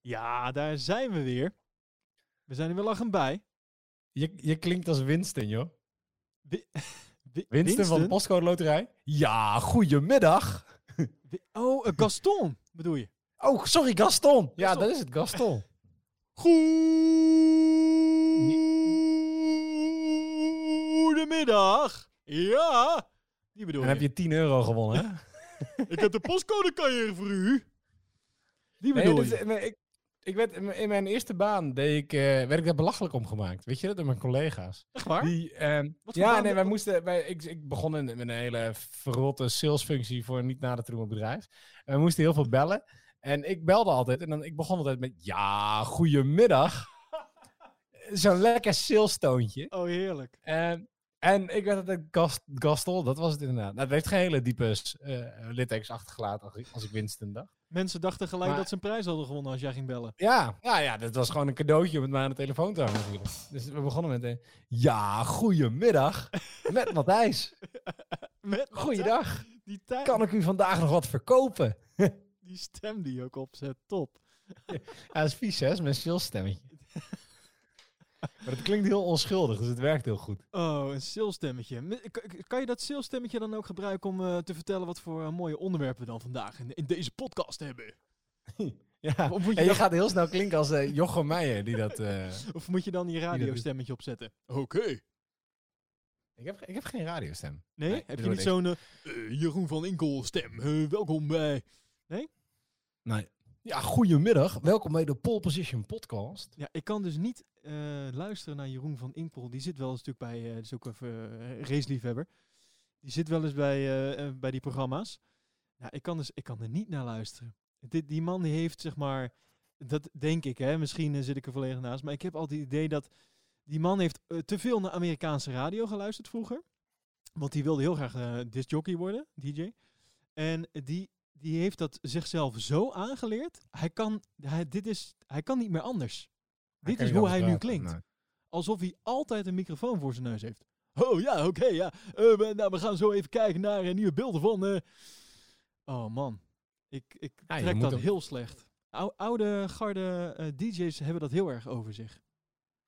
Ja, daar zijn we weer. We zijn er wel lachend bij. Je, je klinkt als Winston, joh. Wi- Wi- Winston, van de Postcode Loterij. Ja, goedemiddag. Oh, eh, Gaston bedoel je? Oh, sorry, Gaston. Ja, dat is het, Gaston. Goedemiddag. Ja, die bedoel En je. heb je 10 euro gewonnen, hè? Ik heb de postcode voor u. Die Nee, bedoel dat je. is- maar ik, ik werd, in mijn- eerste baan deed ik, eh, werd ik daar belachelijk om gemaakt. Weet je dat? Door mijn collega's. Echt waar? Die, ehm, ja, nee, wij moesten, wij, ik, ik begon in, met een hele verrotte salesfunctie voor een niet nader te bedrijf. En we moesten heel veel bellen. En ik belde altijd. En dan, ik begon altijd met, ja, goedemiddag. Zo'n lekker salestoontje. Oh, heerlijk. En, en ik werd altijd gast, Gastel, dat was het inderdaad. Nou, het heeft geen hele diepe uh, littekens achtergelaten als ik, als ik Winston dacht. Mensen dachten gelijk Maar- dat ze een prijs hadden gewonnen als jij ging bellen. Ja, ja, ja, dat was gewoon een cadeautje om het maar aan de telefoon te natuurlijk. Dus we begonnen met, een ja, goedemiddag, met Matthijs. Met Goeiedag, Die, tijd, kan ik u vandaag nog wat verkopen? die stem die je ook opzet, top. Ja, dat is vies, hè? Is mijn salesstemmetje. Maar het klinkt heel onschuldig, dus het werkt heel goed. Oh, een salesstemmetje. Kan je dat salesstemmetje dan ook gebruiken om eh, te vertellen wat voor eh, mooie onderwerpen we dan vandaag in, in deze podcast hebben? Ja, Of moet je en je dan- gaat heel snel klinken als eh, Jochem Meijer, die dat... Of moet je dan je radiostemmetje opzetten? Oké. Ik, heb, ik heb geen radiostem. Nee? Nee, Heb je niet zo'n Jeroen van Inkel stem? Welkom bij... Nee. Ja, goedemiddag. Welkom bij de Pole Position podcast. Ja, ik kan dus niet eh, luisteren naar Jeroen van Inkel. Die zit wel eens natuurlijk bij, eh dat is ook even eh, raceliefhebber. Die zit wel eens bij, bij die programma's. Nou, ik kan, dus, ik kan er niet naar luisteren. Dit, die man die heeft zeg maar, dat denk ik hè, misschien zit ik er volledig naast. Maar ik heb altijd het idee dat die man heeft te veel naar Amerikaanse radio geluisterd vroeger. Want die wilde heel graag discjockey worden, DJ. En die, die heeft dat zichzelf zo aangeleerd. Hij kan, hij, dit is, hij kan niet meer anders. Dit is hoe hij nu klinkt. Nee. Alsof hij altijd een microfoon voor zijn neus heeft. Oh ja, oké, ja. Eh, we, nou, we gaan zo even kijken naar eh, nieuwe beelden van... eh. Oh man, ik, ik trek dat heel slecht. Ou- oude garde DJ's hebben dat heel erg over zich.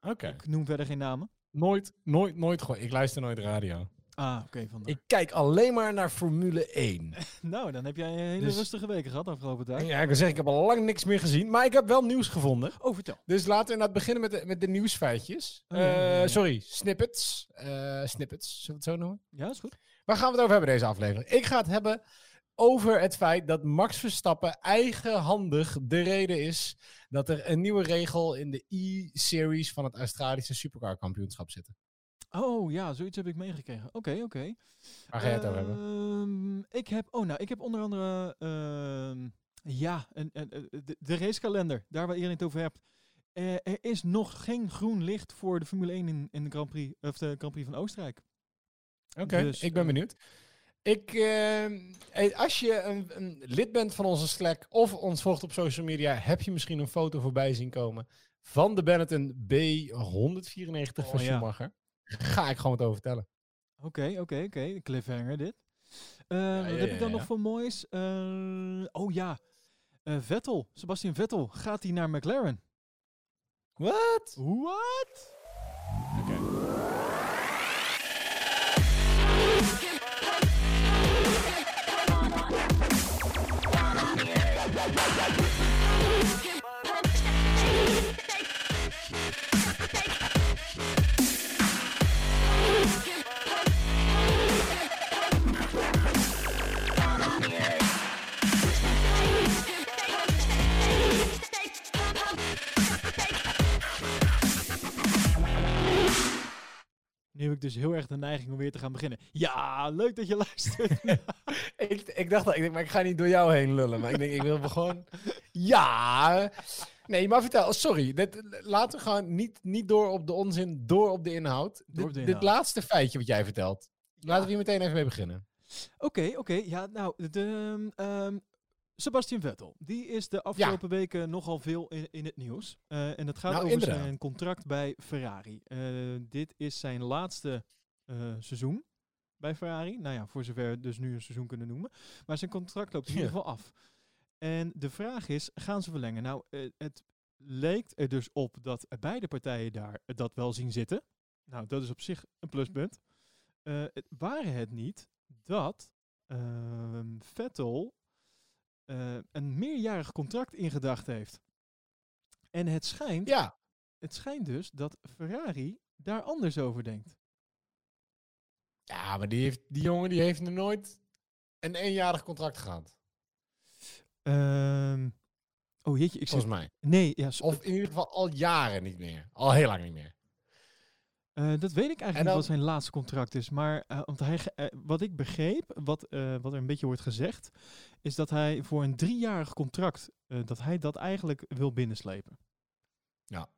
Oké. Ik noem verder geen namen. Nooit, nooit, nooit. Ik luister nooit radio. Ah, oké. Ik kijk alleen maar naar Formule 1. Nou, dan heb jij een hele Dus- rustige weken gehad afgelopen tijd. Ja, ik wil zeggen, ik heb al lang niks meer gezien. Maar ik heb wel nieuws gevonden. Oh, vertel. Dus laten we inderdaad beginnen met de, met de nieuwsfeitjes. Oh, ja, ja, ja, Eh, sorry, snippets. Eh, snippets, zullen we het zo noemen? Ja, is goed. Waar gaan we het over hebben deze aflevering? Ik ga het hebben over het feit dat Max Verstappen eigenhandig de reden is dat er een nieuwe regel in de E-series van het Australische Supercar kampioenschap zit. Oh ja, zoiets heb ik meegekregen. Oké, oké. Waar ga je het over hebben? Ehm, ik heb, oh nou, ik heb onder andere, ehm, ja, een, een, een- de, de racekalender, daar waar iedereen het over hebt. Eh, er is nog geen groen licht voor de Formule 1 in, in de Grand Prix, of de Grand Prix van Oostenrijk. Oké, dus, ik ben eh, benieuwd. Ik, ehm, eh, als je een, een lid bent van onze Slack of ons volgt op social media, heb je misschien een foto voorbij zien komen van de Benetton B194 van Oh. Schumacher. Ga ik gewoon wat over vertellen. Oké, oké, oké. Cliffhanger dit. Eh, ja, wat heb ja, ik dan ja. nog voor moois? Eh, oh ja, Eh, Vettel, Sebastian Vettel, gaat hij naar McLaren? Wat? What? Nu heb ik dus heel erg de neiging om weer te gaan beginnen. Ja, leuk dat je luistert. ik, ik dacht dat, ik denk, maar ik ga niet door jou heen lullen. Maar ik denk, ik wil gewoon... Ja! Nee, maar vertel, sorry. Dit, laten we gewoon niet, niet door op de onzin, door op de inhoud. Door op dit, de dit inhoud. laatste feitje wat jij vertelt. Laten we hier meteen even mee beginnen. Oké, oké. Ja, nou, de, ehm, Sebastian Vettel. Die is de afgelopen weken nogal veel in, in het nieuws. Eh, en dat gaat Nou, over inderdaad. zijn contract bij Ferrari. Eh, dit is zijn laatste eh, seizoen bij Ferrari. Nou ja, voor zover we dus nu een seizoen kunnen noemen. Maar zijn contract loopt in ieder geval af. En de vraag is, gaan ze verlengen? Nou, het leek er dus op dat beide partijen daar dat wel zien zitten. Nou, dat is op zich een pluspunt. Het waren het niet dat ehm, Vettel eh, een meerjarig contract in gedachten heeft. En het schijnt, Ja, het schijnt dus dat Ferrari daar anders over denkt. ja maar die, heeft, die jongen die heeft nog nooit een eenjarig contract gehad. Ehm, oh jeetje, ik zit... Volgens mij. Nee, ja, Of in ieder geval al jaren niet meer. Al heel lang niet meer. Eh, dat weet ik eigenlijk dan- wat zijn laatste contract is. Maar eh, want hij, eh, wat ik begreep, wat, wat er een beetje wordt gezegd, is dat hij voor een driejarig contract, dat hij dat eigenlijk wil binnenslepen. Ja.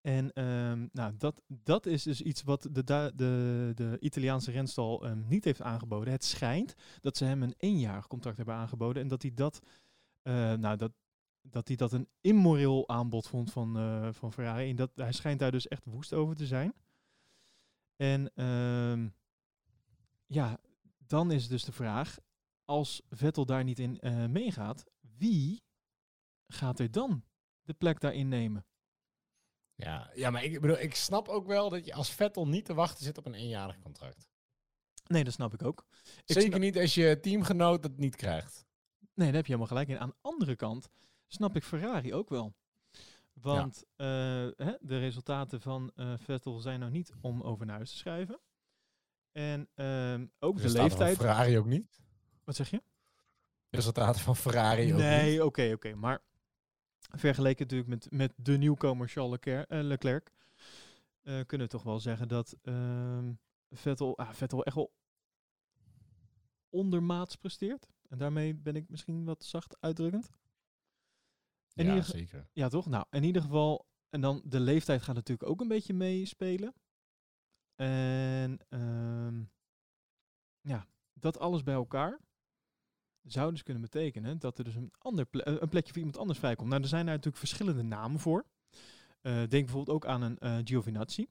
En ehm, nou, dat, dat is dus iets wat de, de, de Italiaanse renstal ehm, niet heeft aangeboden. Het schijnt dat ze hem een eenjarig contract hebben aangeboden en dat hij dat, nou, dat, dat hij dat een immoreel aanbod vond van, van Ferrari. En dat, hij schijnt daar dus echt woest over te zijn. En ehm, ja, dan is dus de vraag, als Vettel daar niet in eh, meegaat, wie gaat er dan de plek daarin nemen? Ja, ja, maar ik bedoel, ik snap ook wel dat je als Vettel niet te wachten zit op een eenjarig contract. Nee, dat snap ik ook. Ik Zeker niet als je teamgenoot dat niet krijgt. Nee, daar heb je helemaal gelijk in. Aan de andere kant snap ik Ferrari ook wel. Want eh, hè, de resultaten van eh, Vettel zijn nou niet om over naar huis te schrijven. En ehm, ook de Resultaten van leeftijd. Ferrari ook niet. Wat zeg je? Resultaten van Ferrari ook niet. Nee, oké, oké. Maar vergeleken natuurlijk met, met de nieuwkomer Charles Leclerc, eh, Leclerc eh, kunnen we toch wel zeggen dat ehm, Vettel, ah, Vettel echt wel ondermaats presteert. En daarmee ben ik misschien wat zacht uitdrukkend. In ja, ieder zeker. Ja, toch? Nou, in ieder geval. En dan de leeftijd gaat natuurlijk ook een beetje meespelen. En ehm, ja, dat alles bij elkaar zou dus kunnen betekenen dat er dus een, ander eh, een plekje voor iemand anders vrijkomt. Nou, er zijn daar natuurlijk verschillende namen voor. Eh, denk bijvoorbeeld ook aan een eh Giovinazzi.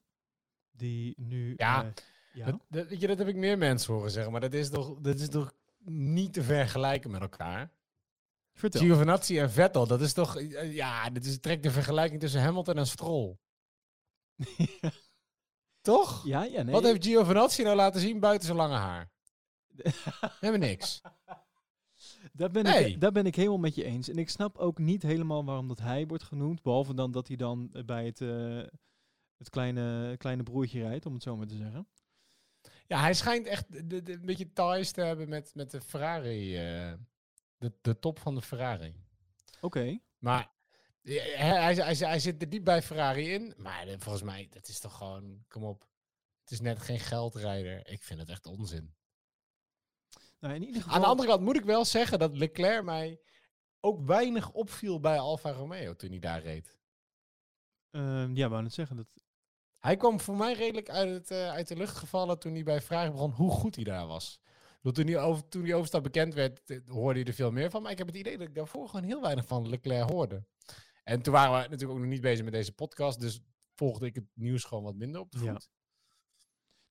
Die nu... Ja, ja. Dat, dat, je, dat heb ik meer mensen horen zeggen, maar dat is toch, dat is toch niet te vergelijken met elkaar. Vertel. Giovinazzi en Vettel, dat is toch, eh, ja, dit is direct de vergelijking tussen Hamilton en Stroll. Toch? ja, ja, nee. Wat heeft Giovinazzi nou laten zien buiten zijn lange haar? Helemaal niks. Daar ben, Nee. ik, daar ben ik helemaal met je eens. En ik snap ook niet helemaal waarom dat hij wordt genoemd. Behalve dan dat hij dan eh, bij het, eh, het kleine, kleine broertje rijdt, om het zo maar te zeggen. Ja, hij schijnt echt de, de, een beetje ties te hebben met, met de Ferrari. eh, de, de top van de Ferrari. Oké. Maar hij, hij, hij, zit er niet bij Ferrari in. Maar volgens mij, dat is toch gewoon, kom op. Het is net geen geldrijder. Ik vind het echt onzin. Nou, in ieder geval... Aan de andere kant moet ik wel zeggen dat Leclerc mij ook weinig opviel bij Alfa Romeo toen hij daar reed. Ehm, ja, wou net zeggen. Dat, Hij kwam voor mij redelijk uit, het, eh, uit de lucht gevallen toen hij bij Ferrari begon hoe goed hij daar was. Toen die, over, toen die overstap bekend werd, eh, hoorde je er veel meer van. Maar ik heb het idee dat ik daarvoor gewoon heel weinig van Leclerc hoorde. En toen waren we natuurlijk ook nog niet bezig met deze podcast. Dus volgde ik het nieuws gewoon wat minder op de Ja. voet.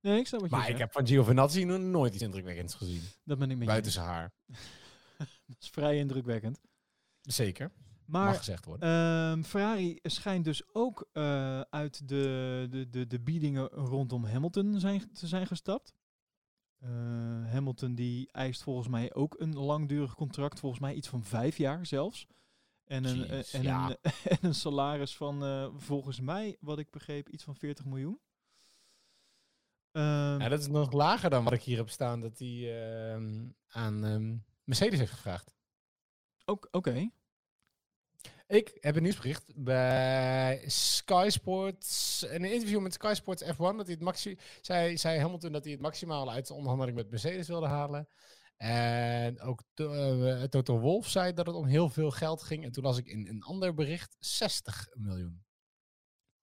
nee, ik snap wat je Maar ik heb van Giovinazzi nog nooit iets indrukwekkends gezien. Dat ben ik met je Buiten zijn haar. Dat is vrij indrukwekkend. Zeker. Maar Mag gezegd worden. Ehm, Ferrari schijnt dus ook eh, uit de, de, de, de biedingen rondom Hamilton zijn, te zijn gestapt. Eh, Hamilton die eist volgens mij ook een langdurig contract, volgens mij iets van vijf jaar zelfs. En een, eh, Jeez, en ja. een, en een salaris van eh, volgens mij, wat ik begreep, iets van 40 miljoen. Ehm, ja, dat is nog lager dan wat ik hier heb staan dat hij ehm, aan ehm, Mercedes heeft gevraagd. ook- Oké, Ik heb een nieuwsbericht bij Sky Sports. Een interview met Sky Sports F1 dat hij het maxi zei, zei Hamilton dat hij het maximale uit de onderhandeling met Mercedes wilde halen. En ook eh, Toto Wolff zei dat het om heel veel geld ging. En toen las ik in een ander bericht 60 miljoen.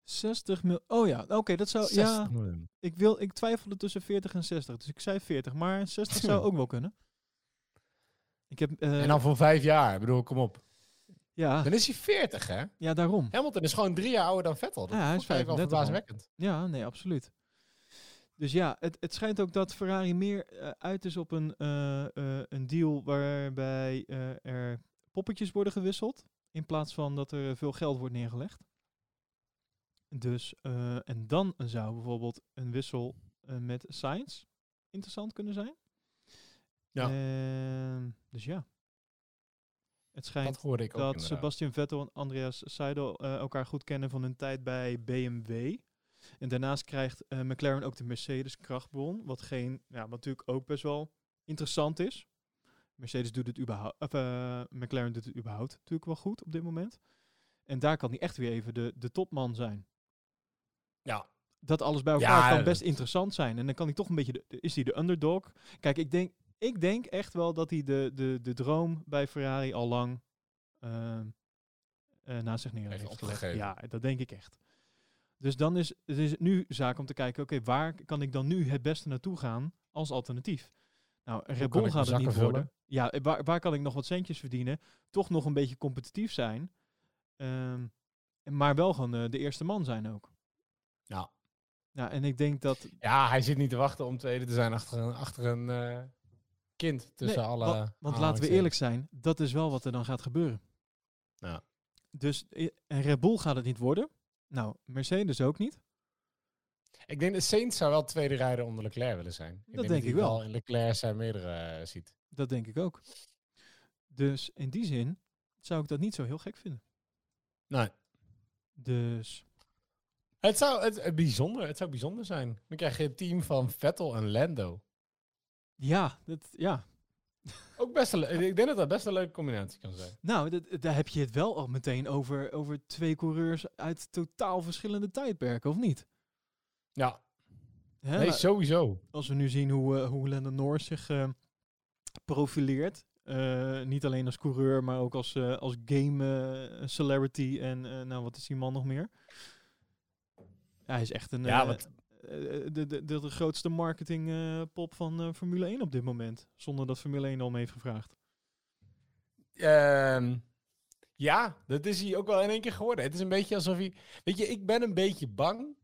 60 miljoen. Oh ja, oké, dat zou. 60 Ja, miljoen. ik, wil, ik twijfelde tussen 40 en 60, dus ik zei 40, maar 60 zou ook wel kunnen. Ik heb. eh, En dan voor vijf jaar. Ik bedoel, kom op. ja, Dan is hij 40, hè? ja, daarom. Hamilton is gewoon drie jaar ouder dan Vettel. Dat Ja, hij is ik wel 35 al. verbazingwekkend. Ja, nee, absoluut. Dus ja, het, het schijnt ook dat Ferrari meer eh, uit is op een, eh, eh, een deal waarbij er poppetjes worden gewisseld. In plaats van dat er veel geld wordt neergelegd. Dus, en dan zou bijvoorbeeld een wissel met Science interessant kunnen zijn. Ja. Ehm, dus ja. Het schijnt Dat ik dat. Sebastian Vettel en Andreas Seidel eh, elkaar goed kennen van hun tijd bij BMW. En daarnaast krijgt eh, McLaren ook de Mercedes krachtbron, wat, geen, ja, wat natuurlijk ook best wel interessant is. Mercedes doet het überhaupt, of eh, McLaren doet het überhaupt natuurlijk wel goed op dit moment. En daar kan hij echt weer even de, de topman zijn. Ja. Dat alles bij elkaar Ja, kan best interessant zijn. En dan kan hij toch een beetje, de, is hij de underdog? Kijk, ik denk, ik denk echt wel dat hij de, de, de droom bij Ferrari al lang uh, uh, naast zich neer Heeft gelegd. Ja, dat denk ik echt. Dus dan is het is nu zaak om te kijken, oké, waar kan ik dan nu het beste naartoe gaan als alternatief? Nou, Red Bull gaat het niet worden. Ja, eh, waar, waar kan ik nog wat centjes verdienen? Toch nog een beetje competitief zijn. Ehm, maar wel gewoon eh, de eerste man zijn ook. Ja. Ja, en ik denk dat Ja, hij zit niet te wachten om tweede te zijn achter een, achter een eh, kind tussen Nee, alle... wa- want laten we eerlijk zijn, dat is wel wat er dan gaat gebeuren. Ja. Dus en Red Bull gaat het niet worden. Nou, Mercedes ook niet. Ik denk dat Saints zou wel tweede rijder onder Leclerc willen zijn. denk dat ik wel. In Leclerc zijn meerdere eh, ziet. Dat denk ik ook. Dus in die zin zou ik dat niet zo heel gek vinden. Nee. Dus Het zou het, het bijzonder, het zou bijzonder zijn. Dan krijg je het team van Vettel en Lando. Ja, dat, ja. Ook best een, ik denk dat dat best een leuke combinatie kan zijn. nou, dat, daar heb je het wel al meteen over, over twee coureurs uit totaal verschillende tijdperken, of niet? Ja, Hè, nee, sowieso. als we nu zien hoe, eh hoe Lando Norris zich eh, profileert. eh, niet alleen als coureur, maar ook als, als game celebrity. En nou, wat is die man nog meer? Ja, hij is echt een, Ja, wat- de, de, de, de grootste marketingpop van eh, Formule 1 op dit moment. Zonder dat Formule 1 al mee heeft gevraagd. Ehm, ja, dat is hij ook wel in één keer geworden. Het is een beetje alsof hij... Weet je, ik ben een beetje bang.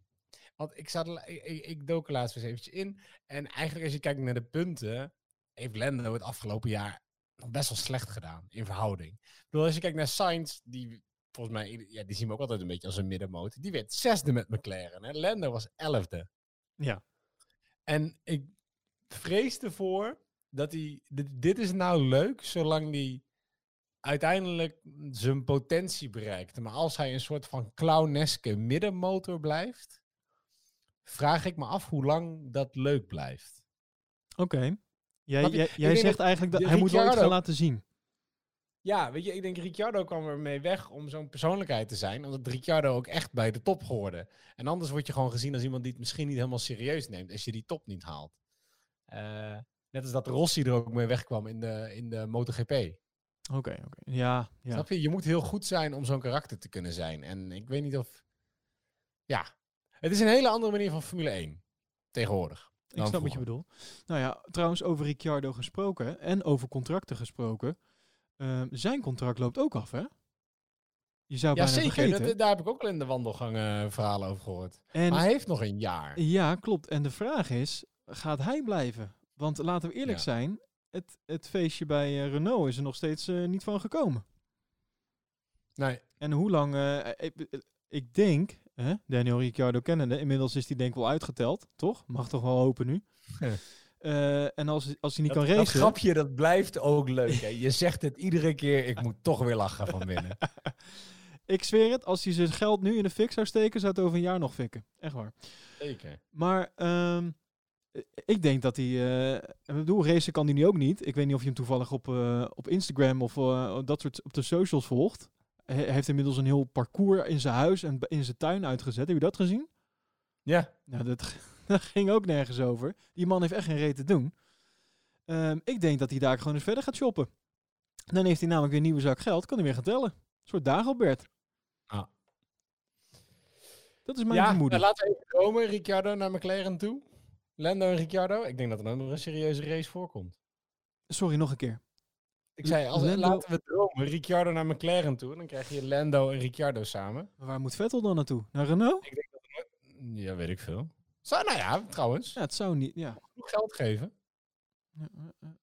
Want ik, zat, ik, ik, dook laatst eens eventjes in. En eigenlijk als je kijkt naar de punten... heeft Lando het afgelopen jaar nog best wel slecht gedaan in verhouding. Ik bedoel, als je kijkt naar Sainz, die volgens mij... Ja, die zien we ook altijd een beetje als een middenmoot. Die werd zesde met McLaren. Hè? Lando was elfde. Ja. En ik vrees ervoor dat hij. Dit, dit is nou leuk zolang hij uiteindelijk zijn potentie bereikt. Maar als hij een soort van clowneske middenmotor blijft, vraag ik me af hoe lang dat leuk blijft. Oké. Jij, jij, zegt dat eigenlijk dat hij moet wel iets gaan laten zien. Ja, weet je, ik denk Ricciardo kwam ermee weg om zo'n persoonlijkheid te zijn. Omdat Ricciardo ook echt bij de top hoorde. En anders word je gewoon gezien als iemand die het misschien niet helemaal serieus neemt als je die top niet haalt. Eh, net als dat Rossi er ook mee wegkwam in de, in de MotoGP. Oké, oké. Ja, ja. Snap je? Je moet heel goed zijn om zo'n karakter te kunnen zijn. En ik weet niet of... Ja, het is een hele andere manier van Formule 1 tegenwoordig. Ik snap wat je bedoelt. Nou ja, trouwens over Ricciardo gesproken en over contracten gesproken. Ehm, zijn contract loopt ook af, hè? Je zou Ja, bijna zeker. vergeten. Dat, daar heb ik ook al in de wandelgang eh, verhalen over gehoord. en, Maar hij heeft nog een jaar. Ja, klopt. En de vraag is, gaat hij blijven? Want laten we eerlijk Ja. zijn, het, het feestje bij eh, Renault is er nog steeds eh, niet van gekomen. Nee. En hoe lang... ik, ik denk, hè, Daniel Ricciardo kennende, inmiddels is die denk ik wel uitgeteld, toch? Mag toch wel hopen nu. Eh, en als, als hij niet dat, kan dat racen... grapje, dat blijft ook leuk. Hè? Je zegt het iedere keer, ik moet toch weer lachen van binnen. Ik zweer het, als hij zijn geld nu in de fik zou steken, zou het over een jaar nog fikken. Echt waar. Zeker. Maar ehm, eh, ik denk dat hij... eh, ik bedoel, racen kan hij nu ook niet. Ik weet niet of je hem toevallig op, eh, op Instagram of dat soort op de socials volgt. Hij heeft inmiddels een heel parcours in zijn huis en in zijn tuin uitgezet. Heb je dat gezien? Ja. Nou, dat, dat ging ook nergens over. Die man heeft echt geen reet te doen. Ehm, ik denk dat hij daar gewoon eens verder gaat shoppen. Dan heeft hij namelijk weer een nieuwe zak geld. Kan hij weer gaan tellen. Een soort Dagobert. Ah. Dat is mijn ja, vermoeden. nou, laten we even dromen. Ricciardo naar McLaren toe. Lando en Ricciardo. Ik denk dat er nog een serieuze race voorkomt. Sorry, nog een keer. Ik zei, als, Lando- laten we dromen. Ricciardo naar McLaren toe. Dan krijg je Lando en Ricciardo samen. Maar waar moet Vettel dan naartoe? Naar Renault? Ik denk dat nooit- Ja, weet ik veel. Zou, nou ja, trouwens. Ja, het zou niet. Ja. Geld geven. Ja, ja, ja.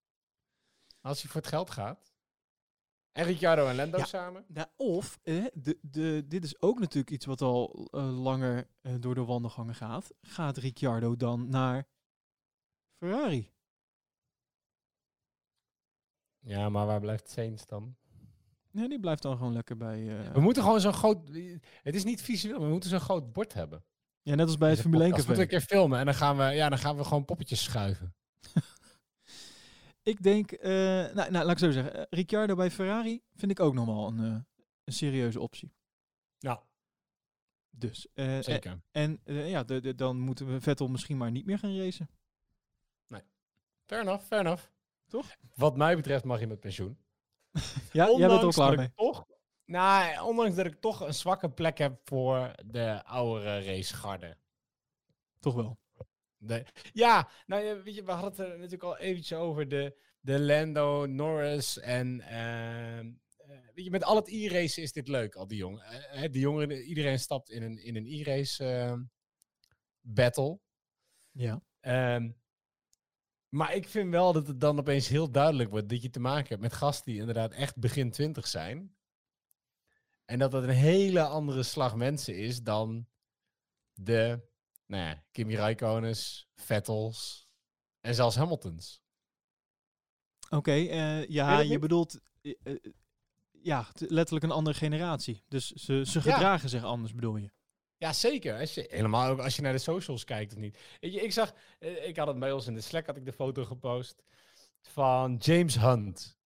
Als hij voor het geld gaat. En Ricciardo en Lando Ja. samen. Nou, of, eh, de, de, dit is ook natuurlijk iets wat al eh, langer eh, door de wandelgangen gaat. Gaat Ricciardo dan naar Ferrari? Ja, maar waar blijft Sainz dan? Nee, die blijft dan gewoon lekker bij... eh, We moeten gewoon zo'n groot... Het is niet visueel, maar we moeten zo'n groot bord hebben. Ja, net als bij het Formule 1 podcast café. moeten we een keer filmen en dan gaan we, ja, dan gaan we gewoon poppetjes schuiven. Ik denk, eh, nou, nou, laat ik zo zeggen. eh, Ricciardo bij Ferrari vind ik ook nog wel een, eh, een serieuze optie. Ja, Dus, eh, zeker. En ja, de, de- dan moeten we Vettel misschien maar niet meer gaan racen. Fair enough, fair enough. Toch? Wat mij betreft mag je met pensioen. Ja, jij bent er al klaar mee. Nou, ondanks dat ik toch een zwakke plek heb voor de oudere racegarde. Toch wel. De, ja, nou weet je, we hadden het er natuurlijk al eventjes over de, de Lando, Norris en ehm, eh, weet je, met al het e-racen is dit leuk, al die jongen. Eh, die jongeren, iedereen stapt in een, in een e-race ehm, battle. Ja. Ehm, maar ik vind wel dat het dan opeens heel duidelijk wordt dat je te maken hebt met gasten die inderdaad echt begin twintig zijn. En dat dat een hele andere slag mensen is dan de, nou ja, Kimi Räikkönens, Vettels en zelfs Hamiltons. Oké, eh, ja, je niet? bedoelt eh, eh, ja, letterlijk een andere generatie. Dus ze, ze Ja. gedragen zich anders, bedoel je? Ja, zeker. Als je, helemaal ook als je naar de socials kijkt of niet. Je, ik zag, ik had het bij ons in de Slack, had ik de foto gepost van James Hunt.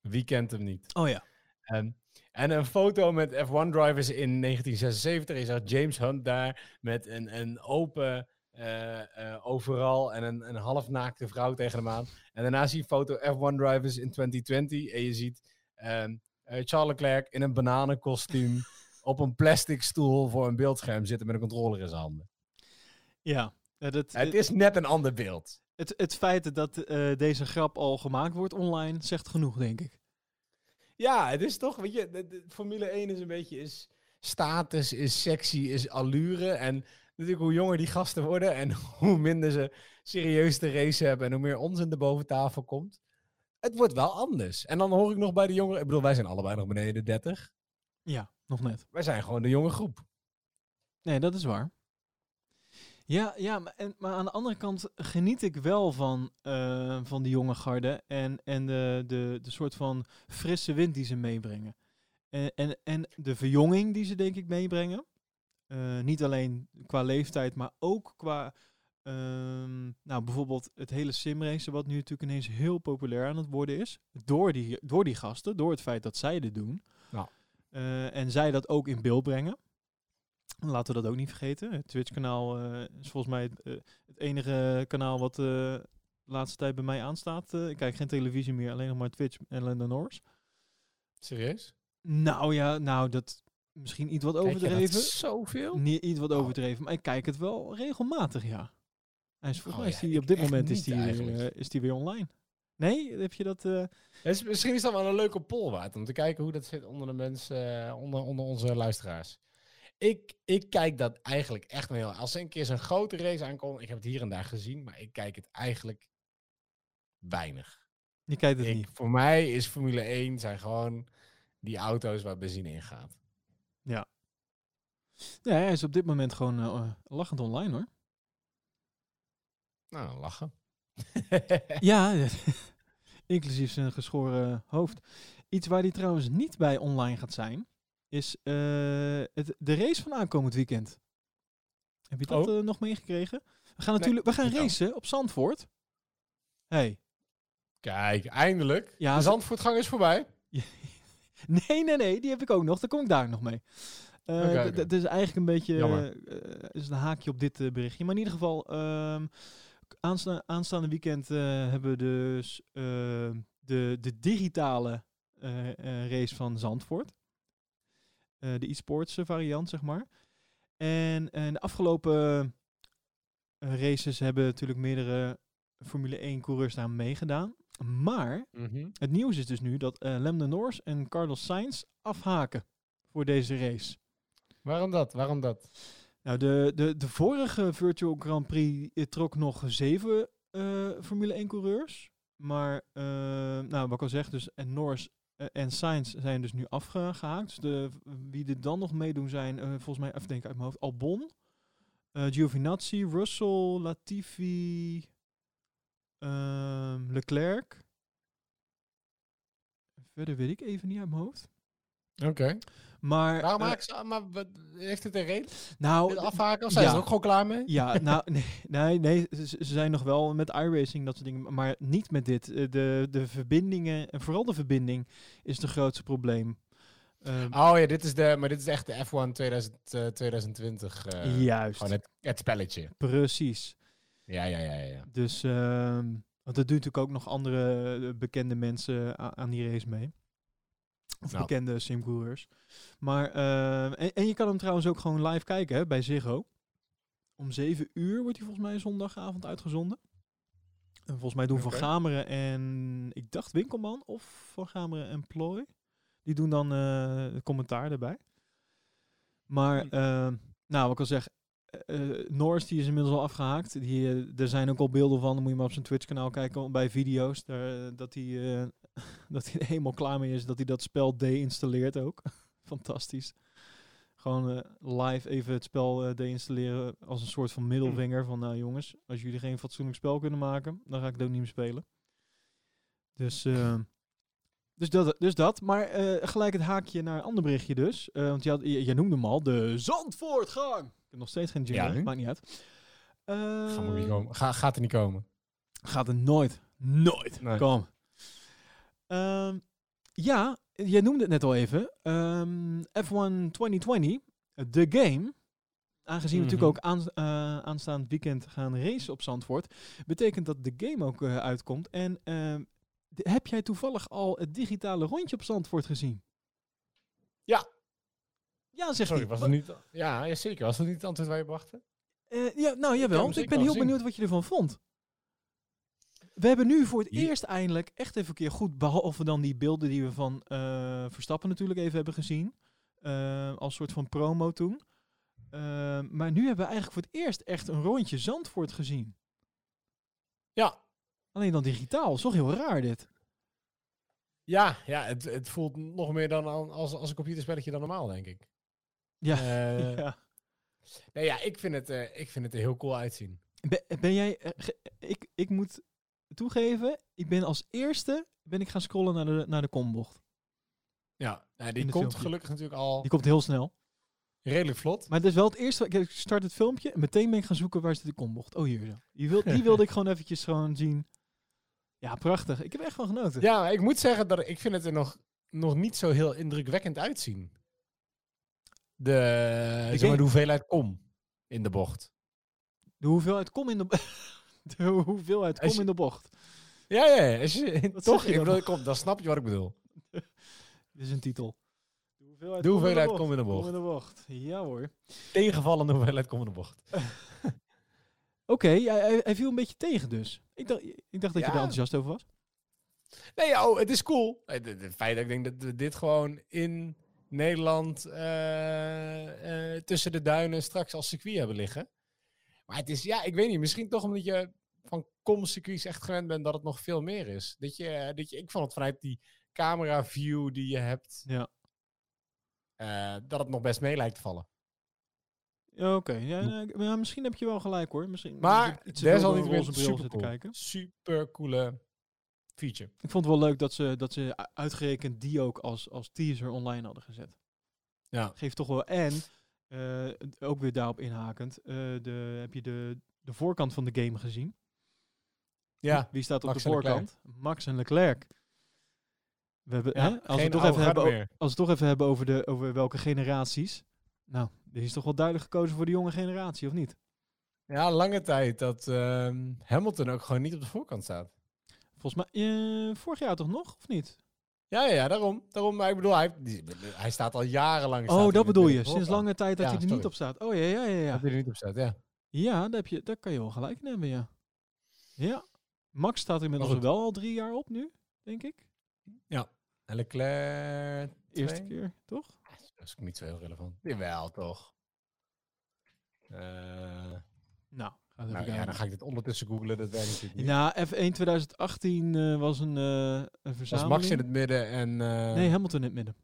Wie kent hem niet? Oh ja. En, en een foto met F1-drivers in 1976. Je zag James Hunt daar met een, een open eh, overal en een, een halfnaakte vrouw tegen hem aan. En daarna zie je foto F1-drivers in 2020. En je ziet ehm, eh, Charles Leclerc in een bananenkostuum op een plastic stoel voor een beeldscherm zitten met een controller in zijn handen. Ja. Dat, Het eh, is net een ander beeld. het, het feit dat deze grap al gemaakt wordt online zegt genoeg, denk ik. Ja, het is toch, weet je, de, de Formule 1 is een beetje is status, is sexy, is allure. En natuurlijk hoe jonger die gasten worden en hoe minder ze serieus te racen hebben en hoe meer onzin er boven tafel komt. Het wordt wel anders. En dan hoor ik nog bij de jongeren, ik bedoel, wij zijn allebei nog beneden de 30. Ja, nog net. Wij zijn gewoon de jonge groep. Nee, dat is waar. Ja, ja maar, en, maar aan de andere kant geniet ik wel van, eh, van die jonge garde en, en de, de, de soort van frisse wind die ze meebrengen. En, en, en de verjonging die ze denk ik meebrengen. Eh, niet alleen qua leeftijd, maar ook qua ehm, nou, bijvoorbeeld het hele simracen, wat nu natuurlijk ineens heel populair aan het worden is. Door die, door die gasten, door het feit dat zij dit doen. Ja. Eh, en zij dat ook in beeld brengen. Laten we dat ook niet vergeten. Het Twitch-kanaal eh, is volgens mij het, eh, het enige kanaal wat eh, de laatste tijd bij mij aanstaat. Ik kijk geen televisie meer, alleen nog maar Twitch en Lando Norris. Serieus? Nou ja, nou dat misschien iets wat Kijk je dat overdreven. zoveel? Niet iets wat Oh. overdreven, maar ik kijk het wel regelmatig, ja. Hij is volgens Oh mij is die op dit moment is die, eh, is die weer online. Nee, heb je dat? misschien is dat wel een leuke poll waard om te kijken hoe dat zit onder de mensen, onder, onder onze luisteraars. Ik, ik kijk dat eigenlijk echt heel. Als er een keer zo'n grote race aankomt, ik heb het hier en daar gezien, maar ik kijk het eigenlijk weinig. je kijkt het Ik, niet. voor mij is Formule 1 zijn gewoon die auto's waar benzine in gaat. Ja, hij is op dit moment gewoon eh, eh, lachend online hoor. Nou, lachen. Ja, inclusief zijn geschoren hoofd. Iets waar hij trouwens niet bij online gaat zijn, is eh, het, de race van aankomend weekend. Heb je dat Oh. eh, nog meegekregen? We gaan natuurlijk, we gaan racen op Zandvoort. Hey. Kijk, eindelijk. Ja, de Zandvoortgang is voorbij. Nee, nee, nee, die heb ik ook nog. Daar kom ik daar nog mee. Eh, Oké, d- oké. d- Het is eigenlijk een beetje eh, is een haakje op dit eh, berichtje. Maar in ieder geval, ehm, aansta- aanstaande weekend eh, hebben we dus de, de digitale eh, eh, race van Zandvoort. Eh, de e-sports eh, variant, zeg maar. En, en de afgelopen eh, races hebben natuurlijk meerdere Formule 1 coureurs daar meegedaan. Maar het nieuws is dus nu dat eh Lando Norris en Carlos Sainz afhaken voor deze race. Waarom dat? Waarom dat? Nou, de, de, de vorige Virtual Grand Prix eh, trok nog zeven eh, Formule 1 coureurs. Maar, eh, nou, wat ik al zeg, dus en Norris eh, en Sainz zijn dus nu afgehaakt. De, wie er dan nog meedoen zijn, eh, volgens mij, even denken uit mijn hoofd, Albon, eh Giovinazzi, Russell, Latifi, ehm, Leclerc. Verder weet ik even niet uit mijn hoofd. Oké. Maar, Waarom maken ze... Maar wat, heeft het een reden? nou, afhaken? Of zijn ze ja. er ook gewoon klaar mee? Ja, nou, nee, nee, nee ze, ze zijn nog wel met iRacing, dat soort dingen, maar niet met dit. Eh, De, de verbindingen, en vooral de verbinding, is het grootste probleem. Ehm, Oh ja, dit is de, maar dit is echt de F1 2000, eh, 2020. eh, juist, Gewoon het, het spelletje. precies. Ja, ja, ja, ja. Dus, ehm, want er doen natuurlijk ook nog andere eh, bekende mensen aan die race mee. Of Nou. bekende simcoureurs. Maar, ehm, en, en je kan hem trouwens ook gewoon live kijken hè, bij Ziggo. Om 7 uur wordt hij volgens mij zondagavond uitgezonden. En volgens mij doen Van. Gameren en, ik dacht Winkelman of Van Gameren en Plooi. Die doen dan eh, commentaar erbij. Maar, Hm. ehm, nou, wat ik al zeg, eh, eh, Norris die is inmiddels al afgehaakt. Die, eh, er zijn ook al beelden van. Dan moet je maar op zijn Twitch kanaal kijken bij video's. Daar, eh, dat hij eh, dat hij er helemaal klaar mee is. Dat hij dat spel deinstalleert ook. Fantastisch. Gewoon eh, live even het spel eh deinstalleren als een soort van middelvinger. Van nou jongens, als jullie geen fatsoenlijk spel kunnen maken, dan ga ik het ook niet meer spelen. Dus, eh, dus, dat, dus dat. Maar gelijk het haakje naar een ander berichtje dus. Want je, had, je, noemde hem al, de Zandvoortgang. Ik heb nog steeds geen jingle, Ja, maakt niet uit. Ga, moet niet komen. Ga, gaat er niet komen. Gaat er nooit, nooit Nee. komen. Ehm, ja, jij noemde het net al even. Ehm, F1 2020, de game. Aangezien we Mhm. natuurlijk ook aan, eh, aanstaand weekend gaan racen op Zandvoort, betekent dat de game ook eh, uitkomt. En ehm, heb jij toevallig al het digitale rondje op Zandvoort gezien? Ja. Ja, zegt Sorry, was het niet... Ja, ja, zeker. Was dat niet het antwoord waar je wachtte? Eh, ja, nou jawel. Ik zeker ben heel gezien. benieuwd wat je ervan vond. We hebben nu voor het eerst eindelijk echt even een keer goed, behalve dan die beelden die we van eh, Verstappen natuurlijk even hebben gezien. eh, als soort van promo toen. Eh, maar nu hebben we eigenlijk voor het eerst echt een rondje Zandvoort gezien. Ja. Alleen dan digitaal. Is toch heel raar dit. Ja, ja het, het voelt nog meer dan als, als een computerspelletje dan normaal, denk ik. Ja. Ja. Nee, ja, ik vind, het, eh, ik vind het er heel cool uitzien. Ben, ben jij... ik, ik moet toegeven, ik ben als eerste ben ik gaan scrollen naar de, naar de kombocht. Ja, nou, In die komt filmpje. gelukkig natuurlijk al Die komt heel snel. redelijk vlot. Maar het is wel het eerste. Ik start het filmpje en meteen ben ik gaan zoeken waar zit de kombocht. Oh, hier zo. Die, wil, die wilde ik gewoon eventjes gewoon zien. Ja, prachtig. Ik heb echt van genoten. Ja, ik moet zeggen dat ik vind het er nog, nog niet zo heel indrukwekkend uitzien. De, zeg maar, de hoeveelheid kom in de bocht. De hoeveelheid kom in de, de hoeveelheid kom je- in de bocht. Ja, ja, ja. Als je, toch? je Ik dan? bedoel, kom, dan snap je wat ik bedoel. Dit is een titel. De hoeveelheid, De hoeveelheid kom kom in de Kom bocht. in de bocht. Ja hoor. Tegenvallende hoeveelheid kom in de bocht. Oké, hij, hij, hij viel een beetje tegen dus. Ik dacht, ik dacht dat je er enthousiast over was. Nee, oh, het is cool. Het, het- het feit dat ik denk dat we dit gewoon in Nederland eh, eh, tussen de duinen straks als circuit hebben liggen. Maar het is, ja, ik weet niet, misschien toch omdat je van com-circuits echt gewend bent dat het nog veel meer is. Dat je, dat je, ik vond het vanuit die camera view die je hebt, Ja. eh, dat het nog best mee lijkt te vallen. Ja, Oké, ja, nee, maar misschien heb je wel gelijk hoor. Misschien Maar desalniettemin super cool. kijken. Super coole feature. Ik vond het wel leuk dat ze, dat ze uitgerekend die ook als, als teaser online hadden gezet. Ja. Geeft toch wel. En eh, ook weer daarop inhakend. eh, de, heb je de, de voorkant van de game gezien? Ja, Wie staat op Max de voorkant? Max en Leclerc. We hebben, ja hè, als, we toch even hebben, meer. als we het toch even hebben over, de, over welke generaties. Nou, dit is toch wel duidelijk gekozen voor de jonge generatie, of niet? Ja, lange tijd dat ehm, Hamilton ook gewoon niet op de voorkant staat. Volgens mij, eh, vorig jaar toch nog, of niet? Ja, ja, ja, daarom. daarom maar ik bedoel, hij, hij staat al jarenlang. staat Oh, dat bedoel je. Sinds lange tijd dat Ja, hij er niet op staat. Oh ja, ja, ja. ja. Dat hij er niet op staat, ja. Ja, daar, heb je, daar kan je wel gelijk in hebben, ja. Ja. Max staat er inmiddels wel al drie jaar op nu, denk ik. En Leclerc... Eerste keer, toch? Dat is niet zo heel relevant. Jawel, toch. Eh, Nou, Nou heb ik ja, dan ga ik dit ondertussen googlen. Dat werkt natuurlijk niet. Ja, F1 2018 eh, was een, eh een was verzameling. Max in het midden en... eh, Nee, Hamilton in het midden.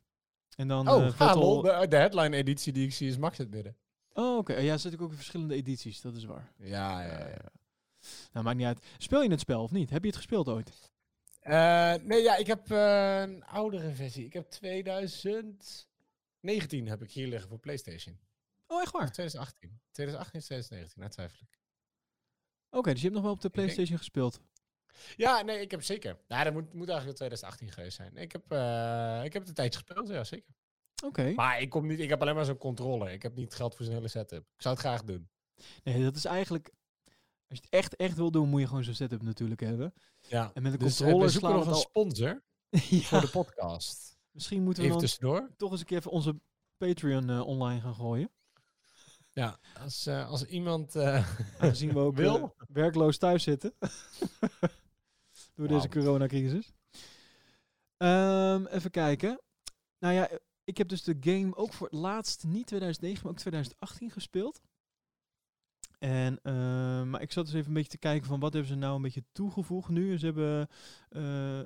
En dan Oh, eh, Vettel... De, de headline-editie die ik zie is Max in het midden. Oh, oké. Ja, zit ik ook in verschillende edities, dat is waar. Ja, ja, ja. Nou, maakt niet uit. Speel je het spel of niet? Heb je het gespeeld ooit? Nee, ja, ik heb een oudere versie. Ik heb 2019 heb ik hier liggen voor PlayStation. Oh, echt waar? 2018. 2018 of 2019, nou twijfel ik. Oké, dus je hebt nog wel op de denk- PlayStation gespeeld. Ja, nee, ik heb zeker. Ja, dat moet, moet eigenlijk 2018 geweest zijn. Ik heb, eh, ik heb het een tijdje gespeeld, ja, zeker. Oké. Maar ik, kom niet, ik heb alleen maar zo'n controller. Ik heb niet geld voor zo'n hele setup. Ik zou het graag doen. Nee, dat is eigenlijk... Als je het echt, echt wil doen, moet je gewoon zo'n setup natuurlijk hebben. Ja. En met een Dus, eh, controller we zoeken slaan nog het een al... sponsor ja, voor de podcast. misschien moeten we Even dan tussendoor. toch eens een keer even onze Patreon eh, online gaan gooien. Ja, als, eh, als iemand... eh, Aangezien we ook Wil? eh, werkloos thuis zitten. Door deze coronacrisis. Ehm, even kijken. Nou ja, ik heb dus de game ook voor het laatst, niet 2009, maar ook 2018 gespeeld. En, ehm, maar ik zat dus even een beetje te kijken van wat hebben ze nou een beetje toegevoegd nu. Ze hebben eh,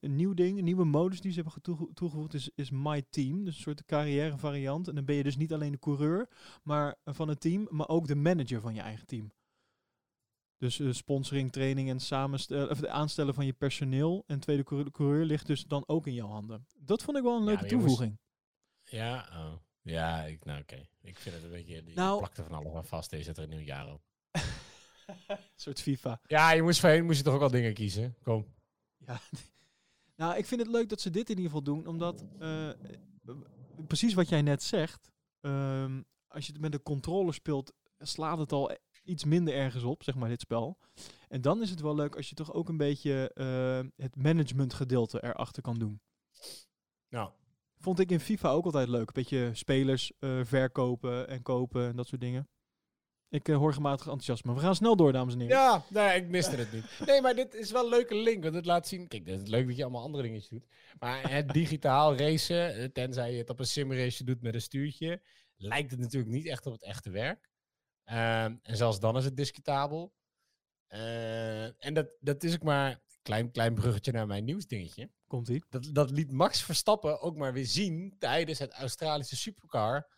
een, nieuw ding, een nieuwe modus die ze hebben toegevoegd is, is My Team. Dus een soort carrière variant. En dan ben je dus niet alleen de coureur maar, eh, van het team, maar ook de manager van je eigen team. Dus eh, sponsoring, training en samenstellen, of het aanstellen van je personeel en tweede coureur, coureur ligt dus dan ook in jouw handen. Dat vond ik wel een Ja, leuke jongens, toevoeging. Ja, oh. Ja ik, nou oké. Ik vind het een beetje... Je Nou- van alles aan vast. Deze zet er een nieuw jaar op. Een soort FIFA. Ja, je moest voorheen moest je toch ook al dingen kiezen. Kom. Ja. nou, ik vind het leuk dat ze dit in ieder geval doen, omdat eh, precies wat jij net zegt, ehm, als je het met een controller speelt, slaat het al iets minder ergens op, zeg maar, dit spel. En dan is het wel leuk als je toch ook een beetje eh, het management gedeelte erachter kan doen. Nou, Vond ik in FIFA ook altijd leuk. Een beetje spelers eh, verkopen en kopen en dat soort dingen. Ik eh, hoor gematigd enthousiasme. We gaan snel door, dames en heren. Ja, nee, ik miste het niet. Nee, maar dit is wel een leuke link, want het laat zien... Kijk, het is leuk dat je allemaal andere dingetjes doet. Maar het digitaal racen, eh, tenzij je het op een simrace doet met een stuurtje, lijkt het natuurlijk niet echt op het echte werk. Ehm, en zelfs dan is het discutabel. En dat, dat is ook maar... Klein, klein bruggetje naar mijn nieuwsdingetje. Komt ie. Dat, dat liet Max Verstappen ook maar weer zien tijdens het Australische Supercar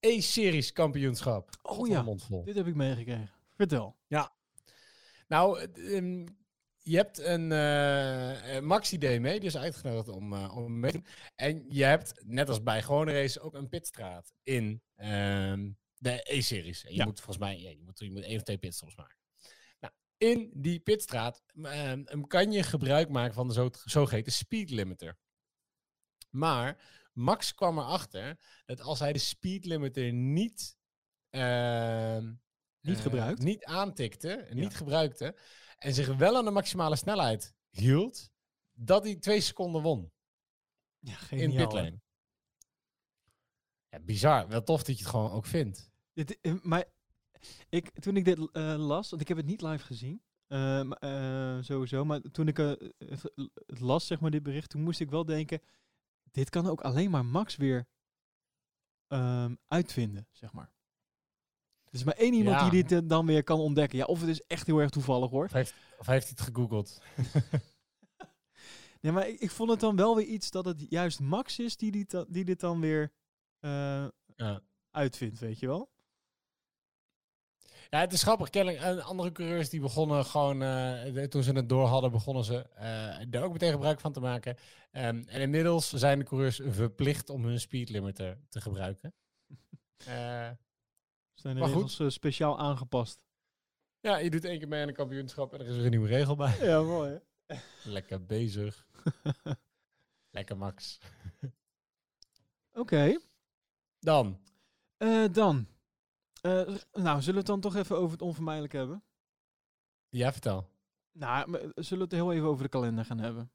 E-series kampioenschap. Oh ja. Dit heb ik meegekregen. Vertel. Nou, het, ehm, je hebt een eh, eh, Max idee mee, die is uitgenodigd om, eh, om mee te doen. En je hebt, net als bij gewone races, ook een pitstraat in ehm, de E-series. En je Ja. moet volgens mij, ja, je moet, je moet één of twee pitstops maken. In die pitstraat ehm, kan je gebruik maken van de zo, zogeheten speed limiter. Maar Max kwam erachter dat als hij de speed limiter niet, ehm, Niet eh, gebruikt? niet aantikte, Ja. niet gebruikte, en zich wel aan de maximale snelheid hield, dat hij twee seconden won Ja, in geniaal. hè? pitlane. Ja, bizar. Wel tof dat je het gewoon ook vindt. Dit, eh, maar ik, toen ik dit eh, las, want ik heb het niet live gezien, eh, eh, sowieso, maar toen ik het, las, zeg maar, dit bericht, toen moest ik wel denken, dit kan ook alleen maar Max weer ehm, uitvinden, zeg maar. Er is maar één iemand Ja. die dit dan weer kan ontdekken. Ja, of het is echt heel erg toevallig hoor. Of heeft, of heeft hij het gegoogeld? Nee, maar ik, ik vond het dan wel weer iets dat het juist Max is die, dit dan- die dit dan weer Ja. uitvindt, weet je wel? Ja, het is grappig. Kennelijk, andere coureurs die begonnen gewoon, eh, toen ze het door hadden, begonnen ze eh daar ook meteen gebruik van te maken. Ehm, en inmiddels zijn de coureurs verplicht om hun speed limiter te gebruiken. Eh, Zijn de Maar goed. regels eh, speciaal aangepast. ja, je doet één keer mee aan een kampioenschap en er is weer een nieuwe regel bij. Ja, mooi hè? Lekker bezig. Lekker Max. Oké. Dan. Eh, dan. Eh, nou, zullen we het dan toch even over het onvermijdelijk hebben? Ja, vertel. Nou, eh, zullen we het heel even over de kalender gaan hebben?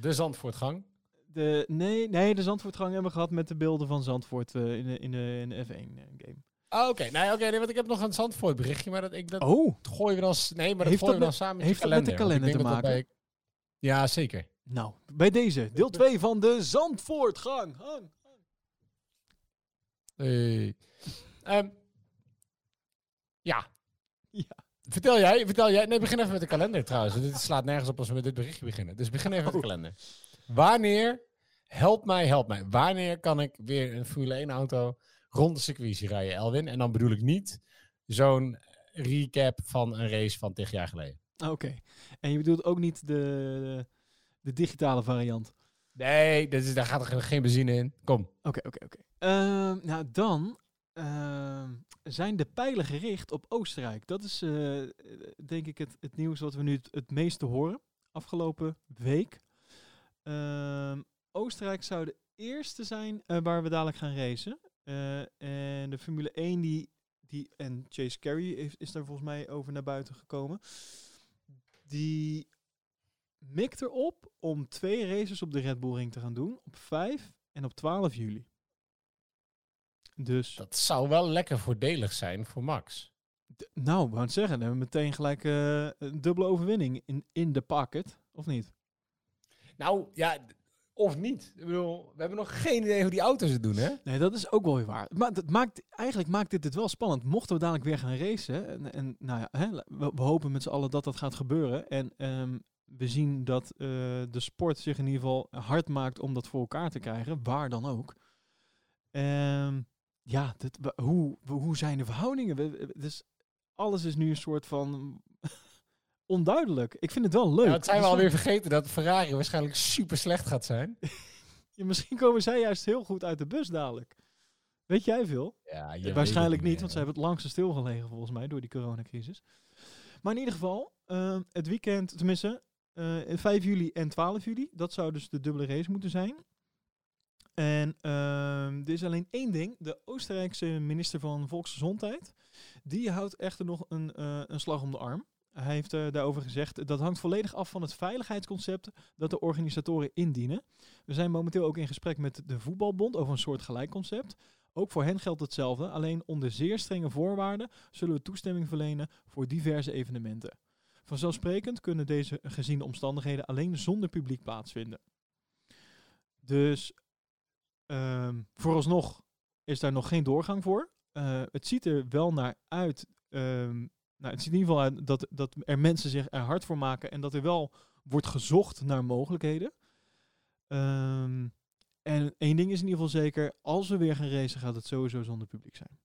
De Zandvoortgang. De, nee, nee, de Zandvoortgang hebben we gehad met de beelden van Zandvoort eh, in, de, in, de, in de F1-game. Oh, oké. Nee, oké. nee, want ik heb nog een Zandvoort berichtje, maar dat, ik, dat oh, gooien we dan... Nee, maar dat Heeft gooien we dan samen met heeft dat met de kalender. te bij- Ja, zeker. nou, bij deze, deel 2 van de Zandvoortgang. Hang. Hey. Ehm, ja. Ja. Vertel jij, vertel jij. Nee, begin even met de kalender trouwens. Dit slaat nergens op als we met dit berichtje beginnen. Dus begin even met de Oh. kalender. Wanneer, help mij, help mij. Wanneer kan ik weer een Formule 1 auto rond de circuit rijden, Elwin? En dan bedoel ik niet zo'n recap van een race van tig jaar geleden. Oké. En je bedoelt ook niet de, de digitale variant? Nee, dat is, daar gaat er geen benzine in. Kom. Oké, oké, oké. Ehm, nou, dan ehm, zijn de pijlen gericht op Oostenrijk. Dat is eh, denk ik het, het nieuws wat we nu het, meeste horen afgelopen week. Ehm, Oostenrijk zou de eerste zijn eh, waar we dadelijk gaan racen. Eh, en de Formule 1 die, die en Chase Carey is, is daar volgens mij over naar buiten gekomen. Die mikt erop om twee races op de Red Bull Ring te gaan doen. Op 5 en op 12 juli. Dus, Dat zou wel lekker voordelig zijn voor Max. d- nou, wou het zeggen, dan hebben we meteen gelijk eh, een dubbele overwinning in, in de pocket. Of niet? Nou, ja, of niet. Ik bedoel, we hebben nog geen idee hoe die auto's het doen, hè? Nee, dat is ook wel weer waar. Maar dat maakt, eigenlijk maakt dit het wel spannend. Mochten we dadelijk weer gaan racen. En, en nou ja, hè, we, we hopen met z'n allen dat dat gaat gebeuren. En ehm, we zien dat eh, de sport zich in ieder geval hard maakt om dat voor elkaar te krijgen. Waar dan ook. Ehm, ja, dit, hoe, hoe zijn de verhoudingen? We- Dus alles is nu een soort van onduidelijk. Ik vind het wel leuk. Ja, het zijn we alweer vergeten dat Ferrari waarschijnlijk super slecht gaat zijn. Ja, misschien komen zij juist heel goed uit de bus dadelijk. Weet jij veel? Ja, je Waarschijnlijk niet, want ze hebben het langste stilgelegen volgens mij door die coronacrisis. Maar in ieder geval, ehm, het weekend, tenminste eh 5 juli en 12 juli, dat zou dus de dubbele race moeten zijn. En ehm, er is alleen één ding. De Oostenrijkse minister van Volksgezondheid, die houdt echter nog een, eh, een slag om de arm. Hij heeft eh, daarover gezegd, dat hangt volledig af van het veiligheidsconcept dat de organisatoren indienen. We zijn momenteel ook in gesprek met de voetbalbond over een soort gelijk concept. Ook voor hen geldt hetzelfde, alleen onder zeer strenge voorwaarden zullen we toestemming verlenen voor diverse evenementen. Vanzelfsprekend kunnen deze gezien de omstandigheden alleen zonder publiek plaatsvinden. Dus ehm, vooralsnog is daar nog geen doorgang voor. Eh, het ziet er wel naar uit. ehm, nou, het ziet in ieder geval uit dat, dat er mensen zich er hard voor maken en dat er wel wordt gezocht naar mogelijkheden. Ehm, en één ding is in ieder geval zeker, als we weer gaan racen, gaat het sowieso zonder publiek zijn.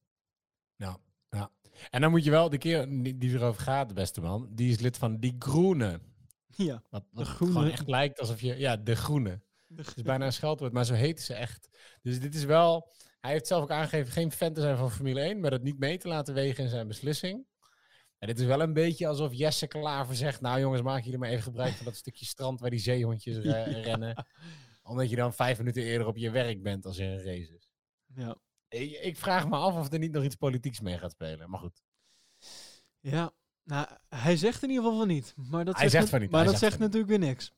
En dan moet je wel, de keer die erover gaat, beste man, die is lid van Die Groene. Ja, Wat, wat Groene. gewoon echt lijkt alsof je, ja, De Groene. Het is bijna een scheldwoord, maar zo heet ze echt. Dus dit is wel, hij heeft zelf ook aangegeven geen fan te zijn van Formule 1, maar dat niet mee te laten wegen in zijn beslissing. En dit is wel een beetje alsof Jesse Klaver zegt, nou jongens, maak jullie maar even gebruik van dat stukje strand waar die zeehondjes re- rennen. Omdat je dan vijf minuten eerder op je werk bent als er een race is. ja. Ik, ik vraag me af of er niet nog iets politieks mee gaat spelen. Maar goed. ja. Nou, hij zegt in ieder geval van niet. Maar dat Hij zegt, van niet, Maar hij dat zegt zegt natuurlijk weer niks.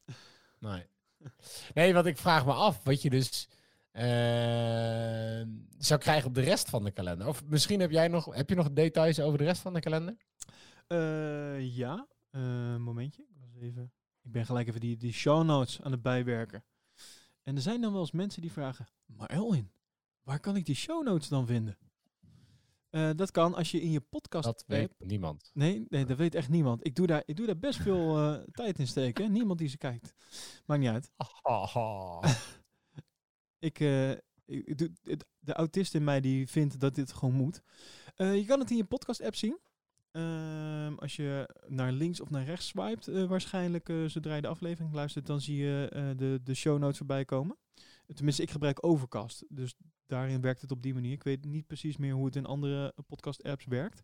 Nee. Nee, want ik vraag me af wat je dus eh, zou krijgen op de rest van de kalender. Of misschien heb jij nog, heb je nog details over de rest van de kalender? Eh, ja, Eh, momentje. Ik, even, ik ben gelijk even die, die show notes aan het bijwerken. En er zijn dan wel eens mensen die vragen, maar Elwin, waar kan ik die show notes dan vinden? Eh, dat kan als je in je podcast Dat weet niemand. Nee, nee, dat weet echt niemand. Ik doe daar, ik doe daar best veel eh, tijd in steken. Niemand die ze kijkt. Maakt niet uit. Ik, eh, ik, doe, het- de autist in mij die vindt dat dit gewoon moet. Je kan het in je podcast-app zien. Ehm, als je naar links of naar rechts swipet, eh, waarschijnlijk zodra je de aflevering luistert, dan zie je de, de show notes voorbij komen. Tenminste, ik gebruik Overcast. Dus daarin werkt het op die manier. Ik weet niet precies meer hoe het in andere podcast-apps werkt.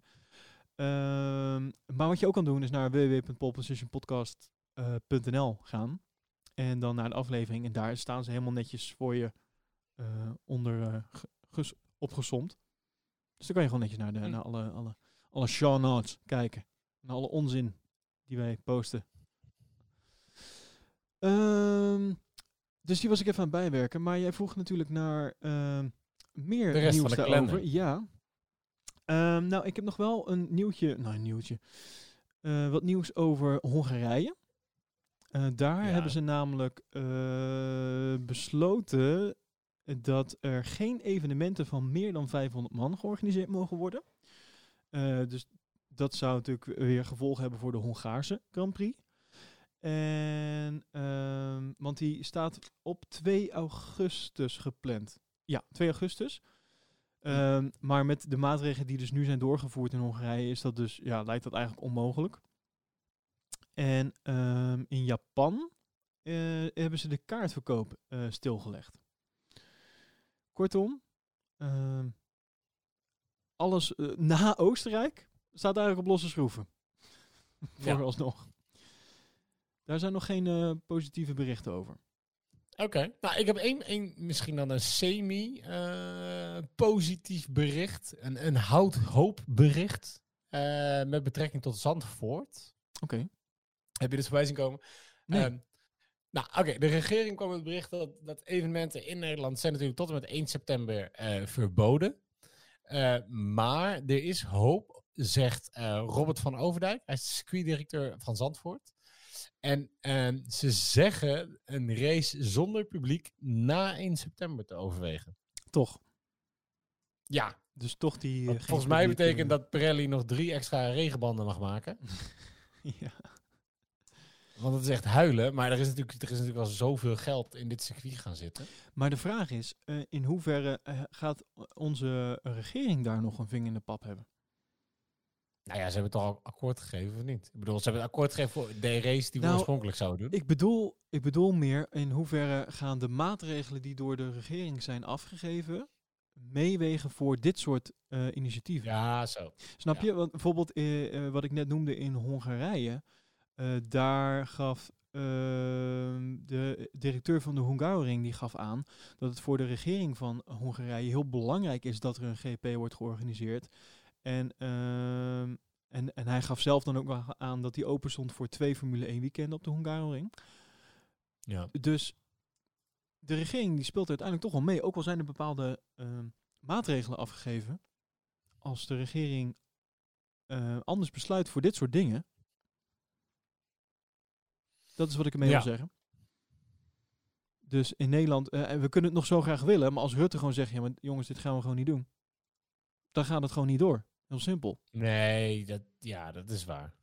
Ehm, maar wat je ook kan doen is naar www.polepositionpodcast.nl gaan. En dan naar de aflevering. En daar staan ze helemaal netjes voor je eh, onder eh, opgesomd. Dus dan kan je gewoon netjes naar, de, Hm. naar alle, alle, alle show notes kijken. Naar alle onzin die wij posten. Ehm, dus die was ik even aan het bijwerken. Maar jij vroeg natuurlijk naar ehm, meer De rest nieuws van de daarover. Ja. Ehm, nou, ik heb nog wel een nieuwtje. Nou, een nieuwtje. Eh, wat nieuws over Hongarije. Eh, daar Ja. hebben ze namelijk eh, besloten dat er geen evenementen van meer dan 500 man georganiseerd mogen worden. Dus dat zou natuurlijk weer gevolgen hebben voor de Hongaarse Grand Prix. En, ehm, want die staat op 2 augustus gepland. Ja, 2 augustus. Ehm, maar met de maatregelen die dus nu zijn doorgevoerd in Hongarije, is dat dus, ja, lijkt dat eigenlijk onmogelijk. En ehm, in Japan eh, hebben ze de kaartverkoop eh, stilgelegd. Kortom, alles eh, na Oostenrijk staat eigenlijk op losse schroeven. Vooralsnog. Daar zijn nog geen eh, positieve berichten over. Oké. Nou, ik heb één, één misschien dan een semi-positief bericht. Een, een houd-hoop bericht. eh, met betrekking tot Zandvoort. Oké. Heb je dit voorbij zien komen? Nee. Ehm, nou, oké. De regering kwam met het bericht dat, dat evenementen in Nederland zijn natuurlijk tot en met 1 september eh, verboden. Eh, maar er is hoop, zegt eh, Robert van Overdijk. Hij is de circuitdirecteur van Zandvoort. En ehm, ze zeggen een race zonder publiek na 1 september te overwegen. Toch. Ja, Dus toch die... eh, volgens mij betekent eh, dat Pirelli nog drie extra regenbanden mag maken. ja. Want het is echt huilen. Maar er is natuurlijk, er is natuurlijk al zoveel geld in dit circuit gaan zitten. Maar de vraag is, eh, in hoeverre gaat onze regering daar nog een vinger in de pap hebben? Nou ja, ze hebben toch al akkoord gegeven of niet? Ik bedoel, ze hebben het akkoord gegeven voor de race die we Nou, oorspronkelijk zouden doen. Ik bedoel, ik bedoel meer in hoeverre gaan de maatregelen die door de regering zijn afgegeven meewegen voor dit soort eh, initiatieven. Ja, zo. Snap ja. je? Want bijvoorbeeld eh, wat ik net noemde in Hongarije, daar gaf ehm, de directeur van de Hungaroring die gaf aan dat het voor de regering van Hongarije heel belangrijk is dat er een GP wordt georganiseerd. En, ehm, en, en hij gaf zelf dan ook wel aan dat hij open stond voor twee Formule 1 weekenden op de Hungaroring. Ja. Dus de regering die speelt er uiteindelijk toch wel mee. Ook al zijn er bepaalde ehm, maatregelen afgegeven. Als de regering eh, anders besluit voor dit soort dingen. Dat is wat ik ermee Ja. wil zeggen. Dus in Nederland, en we kunnen Heel simpel. Nee, dat, ja, dat is waar.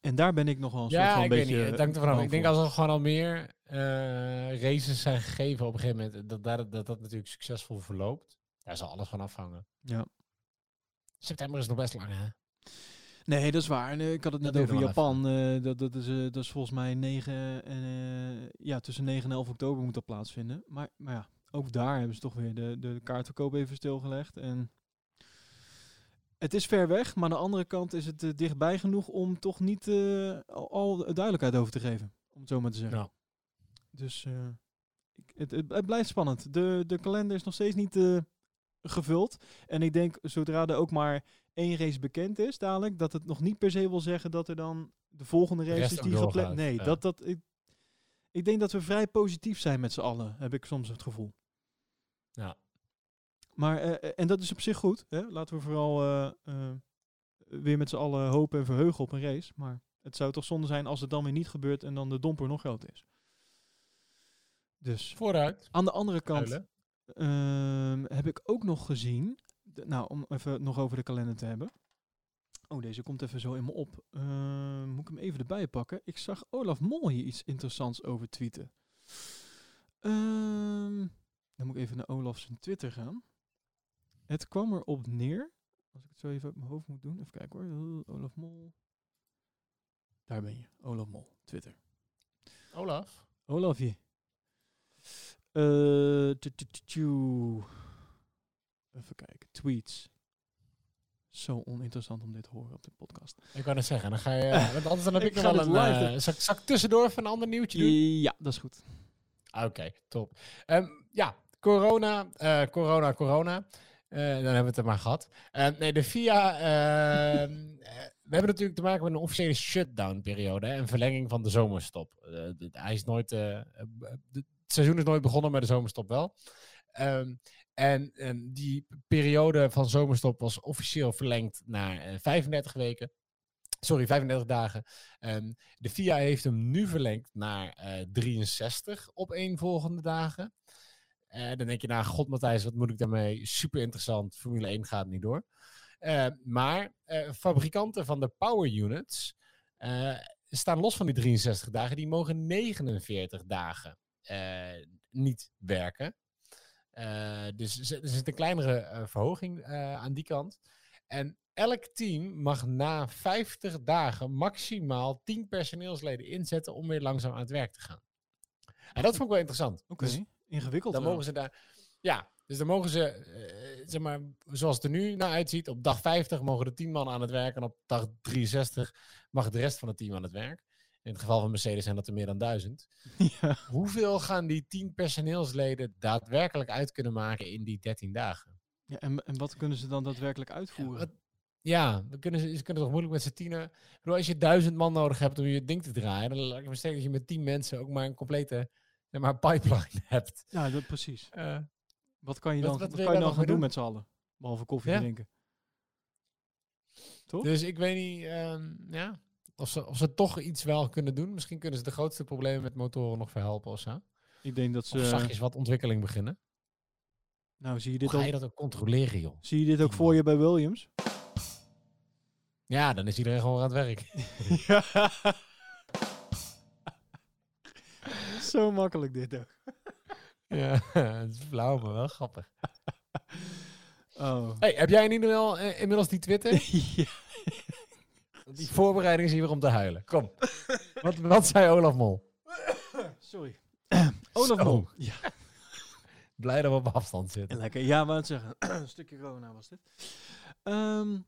En daar ben ik nog wel een soort Ja, van ik beetje... weet niet. Hangt ervan af. Ik denk als er gewoon al meer eh, races zijn gegeven op een gegeven moment, dat dat, dat, dat natuurlijk succesvol verloopt. Daar zal alles van afhangen. Ja. September is nog best lang, hè? Nee, dat is waar. Eh, ik had het net over Japan. eh, dat, dat, is, dat is volgens mij 9 en, ja, tussen 9 en 11 oktober moet dat plaatsvinden. Maar, maar ja, ook daar hebben ze toch weer de, de kaartverkoop even stilgelegd. En het is ver weg, maar aan de andere kant is het eh, dichtbij genoeg om toch niet eh, al, al duidelijkheid over te geven. Om het zo maar te zeggen. Ja. Dus eh, ik, het, het, het blijft spannend. De, de kalender is nog steeds niet gevuld. En ik denk, zodra er ook maar één race bekend is dadelijk, dat het nog niet per se wil zeggen dat er dan de volgende race is die gepland. Nee, ja. dat, dat, ik, ik denk dat we vrij positief zijn met z'n allen, heb ik soms het gevoel. Ja. Maar, eh, eh, en dat is op zich goed. Hè? Laten we vooral eh, weer met z'n allen hopen en verheugen op een race. Maar het zou toch zonde zijn als het dan weer niet gebeurt en dan de domper nog groter is. Dus Vooruit. aan de andere kant ehm, heb ik ook nog gezien. nou, om even nog over de kalender te hebben. Oh, deze komt even zo in me op. Ehm, moet ik hem even erbij pakken? Ik zag Olaf Mol hier iets interessants over tweeten. Ehm, dan moet ik even naar Olaf zijn Twitter gaan. Het kwam erop neer. Als ik het zo even uit mijn hoofd moet doen. Even kijken hoor. Olaf Mol. Daar ben je. Olaf Mol. Twitter. Olaf. Olafje. Tu. Even kijken. Tweets. Zo oninteressant om dit te horen op de podcast. Ik wou net zeggen, dan ga je... want anders dan heb Ik ik, nog wel een... live zal, ik- zal ik tussendoor even een ander nieuwtje doen? Ja, dat is goed. Oké, top. Ehm, ja, corona, eh, corona, corona. Eh, dan hebben we het er maar gehad. Eh, nee, de ehm, eh, we hebben natuurlijk te maken met een officiële shutdown-periode. Een verlenging van de zomerstop. De- hij is nooit, de- het seizoen is nooit begonnen, maar de zomerstop wel. Ehm, en, en die periode van zomerstop was officieel verlengd naar eh, 35 weken. Sorry, 35 dagen. Ehm, de FIA heeft hem nu verlengd naar eh 63 op één volgende dagen. Eh, dan denk je, nou, god Matthijs, wat moet ik daarmee? Super interessant. Formule 1 gaat niet door. Eh, maar eh, fabrikanten van de power units staan los van die 63 dagen. Die mogen 49 dagen niet werken. Dus er zit een kleinere verhoging aan die kant. En elk team mag na 50 dagen maximaal 10 personeelsleden inzetten om weer langzaam aan het werk te gaan. En dat vond ik wel interessant. Oké, Dus ingewikkeld. dan wel. mogen ze daar. Ja, dus dan mogen ze, eh, zeg maar, zoals het er nu naar uitziet, op dag 50 mogen de 10 man aan het werk en op dag 63 mag de rest van het team aan het werk. In het geval van Mercedes zijn dat er meer dan duizend. ja. Hoeveel gaan die 10 personeelsleden daadwerkelijk uit kunnen maken in die 13 dagen? Ja, en, en wat kunnen ze dan daadwerkelijk uitvoeren? Wat- Ja, we kunnen, ze, ze kunnen toch moeilijk met z'n tienen. Ik bedoel, als je duizend man nodig hebt om je ding te draaien, dan lijkt me sterk dat je met 10 mensen ook maar een complete zeg maar, pipeline hebt. Ja, dat, precies. Eh, Wat kan je dan, wat wat kan je dan gaan doen met z'n allen? Behalve koffie Ja. drinken. Toch? Dus ik weet niet ehm, ja, of, ze, of ze toch iets wel kunnen doen. Misschien kunnen ze de grootste problemen met motoren nog verhelpen of zo. Ik denk dat ze... Of zachtjes wat ontwikkeling beginnen. nou, zie je Hoe dit, ga je ook, dat ook controleren, joh? zie je dit ook voor je bij Williams? Ja, dan is iedereen gewoon aan het werk. ja. Zo makkelijk dit ook. ja, het is flauw, maar wel grappig. Oh. Hey, heb jij in ieder geval eh, inmiddels die Twitter? ja. Die voorbereiding is hier weer om te huilen. Kom. wat, wat zei Olaf Mol? Sorry. Olaf Zo. Mol. Ja, Blij dat we op afstand zitten. lekker. Ja, wat zeggen. Een stukje corona was dit. Ehm,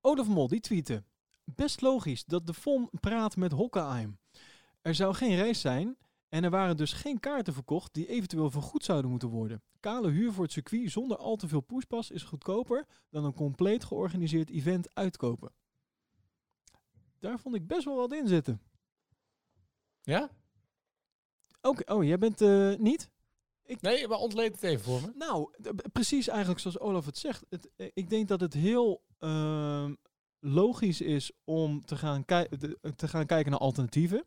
Olaf Mol, die tweette. Best logisch dat de FOM praat met Hockenheim. Er zou geen race zijn en er waren dus geen kaarten verkocht die eventueel vergoed zouden moeten worden. Kale huur voor het circuit zonder al te veel pushpas is goedkoper dan een compleet georganiseerd event uitkopen. Daar vond ik best wel wat in zitten. Ja? Oké, oh, jij bent eh, niet? Nee, maar ontleed het even voor me. Nou, precies eigenlijk zoals Olaf het zegt. Het, eh, ik denk dat het heel ehm, logisch is om te gaan, te gaan kijken naar alternatieven.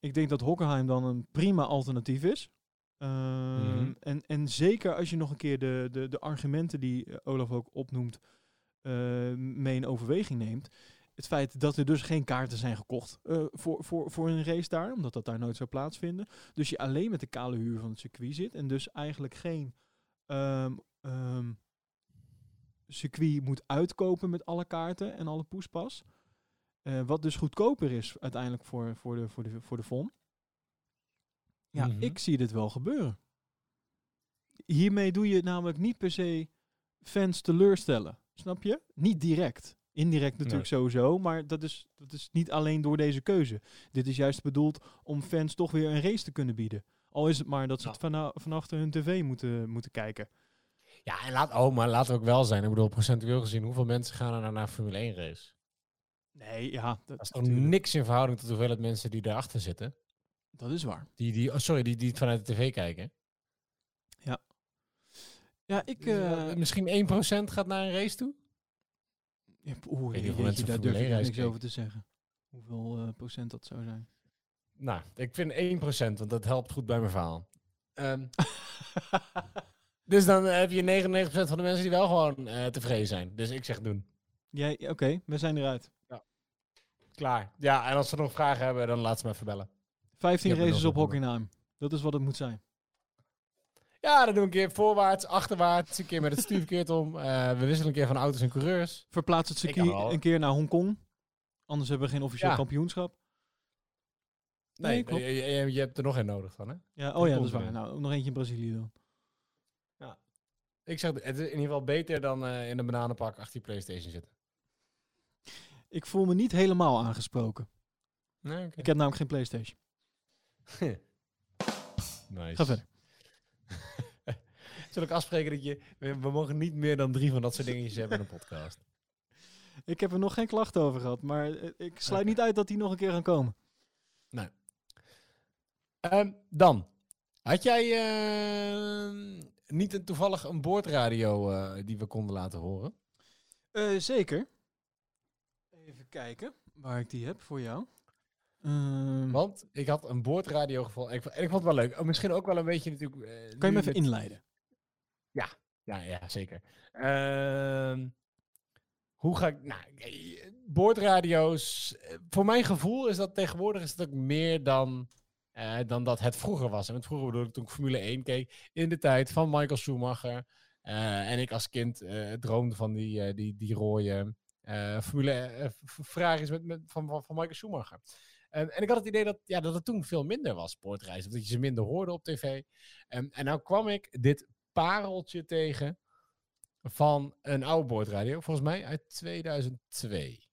Ik denk dat Hockenheim dan een prima alternatief is. Ehm, Mhm. en, en zeker als je nog een keer de, de, de argumenten die eh, Olaf ook opnoemt eh, mee in overweging neemt. Het feit dat er dus geen kaarten zijn gekocht eh, voor, voor, voor een race daar, omdat dat daar nooit zou plaatsvinden. Dus je alleen met de kale huur van het circuit zit en dus eigenlijk geen ehm, ehm, circuit moet uitkopen met alle kaarten en alle poespas. Eh, wat dus goedkoper is uiteindelijk voor, voor, de, voor, de, voor de FOM. Ja, Mhm. ik zie dit wel gebeuren. Hiermee doe je namelijk niet per se fans teleurstellen. Snap je? Niet direct. Indirect natuurlijk sowieso, maar dat is, dat is niet alleen door deze keuze. Dit is juist bedoeld om fans toch weer een race te kunnen bieden. Al is het maar dat ze Ja. het van achter hun tv moeten, moeten kijken. Ja, en laat, oh, maar laten we ook wel zijn. Ik bedoel, procentueel gezien, hoeveel mensen gaan er nou naar een Formule 1 race? Nee, ja, dat, Dat is toch niks in verhouding tot de hoeveelheid mensen die daarachter zitten. dat is waar. Die, die, oh, sorry, die, die het vanuit de tv kijken. Ja, ik... Dus, eh eh, misschien 1% gaat naar een race toe? ja, Oeh, daar Formule durf ik 1 nog reis niks kijken. over te zeggen. Hoeveel eh, procent dat zou zijn. Nou, ik vind 1%, want dat helpt goed bij mijn verhaal. Ehm, dus dan heb je 99% van de mensen die wel gewoon tevreden zijn. Dus ik zeg doen. Jij, Oké, we zijn eruit. Klaar. Ja, en als ze nog vragen hebben, dan laat ze me even bellen. 15 Ik heb er races op Hockenheim. Dat is wat het moet zijn. Ja, dan doen we een keer voorwaarts, achterwaarts, een keer met het stuur verkeerd om. Eh, we wisselen een keer van auto's en coureurs. Verplaats het circuit een keer naar Hongkong. Anders hebben we geen officieel Ja. kampioenschap. Nee, Nee, klopt. je, je, je hebt er nog een nodig van, hè? Ja, oh ja, dat is waar. Nou, ook nog eentje in Brazilië dan. Ik zeg, het is in ieder geval beter dan eh, in een bananenpak achter je Playstation zitten. Ik voel me niet helemaal aangesproken. Nee. Ik heb namelijk geen Playstation. nice. Ga verder. Zullen ik afspreken dat je... We, we mogen niet meer dan drie van dat soort dingetjes hebben in een podcast. Ik heb er nog geen klachten over gehad, maar eh, ik sluit niet uit dat die nog een keer gaan komen. Ehm, dan. Had jij ehm, niet een, toevallig een boordradio eh, die we konden laten horen? Eh, zeker. Kijken waar ik die heb voor jou. Ehm, Want ik had een boordradio gevonden. Ik, ik vond het wel leuk. Oh, misschien ook wel een beetje natuurlijk... eh, kan je me even met- inleiden? Ja, ja, zeker. Ehm, Hoe ga ik... Nou, eh, boordradio's... eh, Voor mijn gevoel is dat tegenwoordig is het ook meer dan, dan dat het vroeger was. En vroeger bedoel ik toen ik Formule 1 keek. In de tijd van Michael Schumacher. en ik als kind droomde van die, die, die rode eh, Formule eh, v- Ferraris met, met, van, van, van Michael Schumacher. En, en ik had het idee dat, ja, dat het toen veel minder was, sportreizen. Of dat je ze minder hoorde op tv. En, en nou kwam ik dit pareltje tegen van een oude boordradio. Volgens mij uit 2002.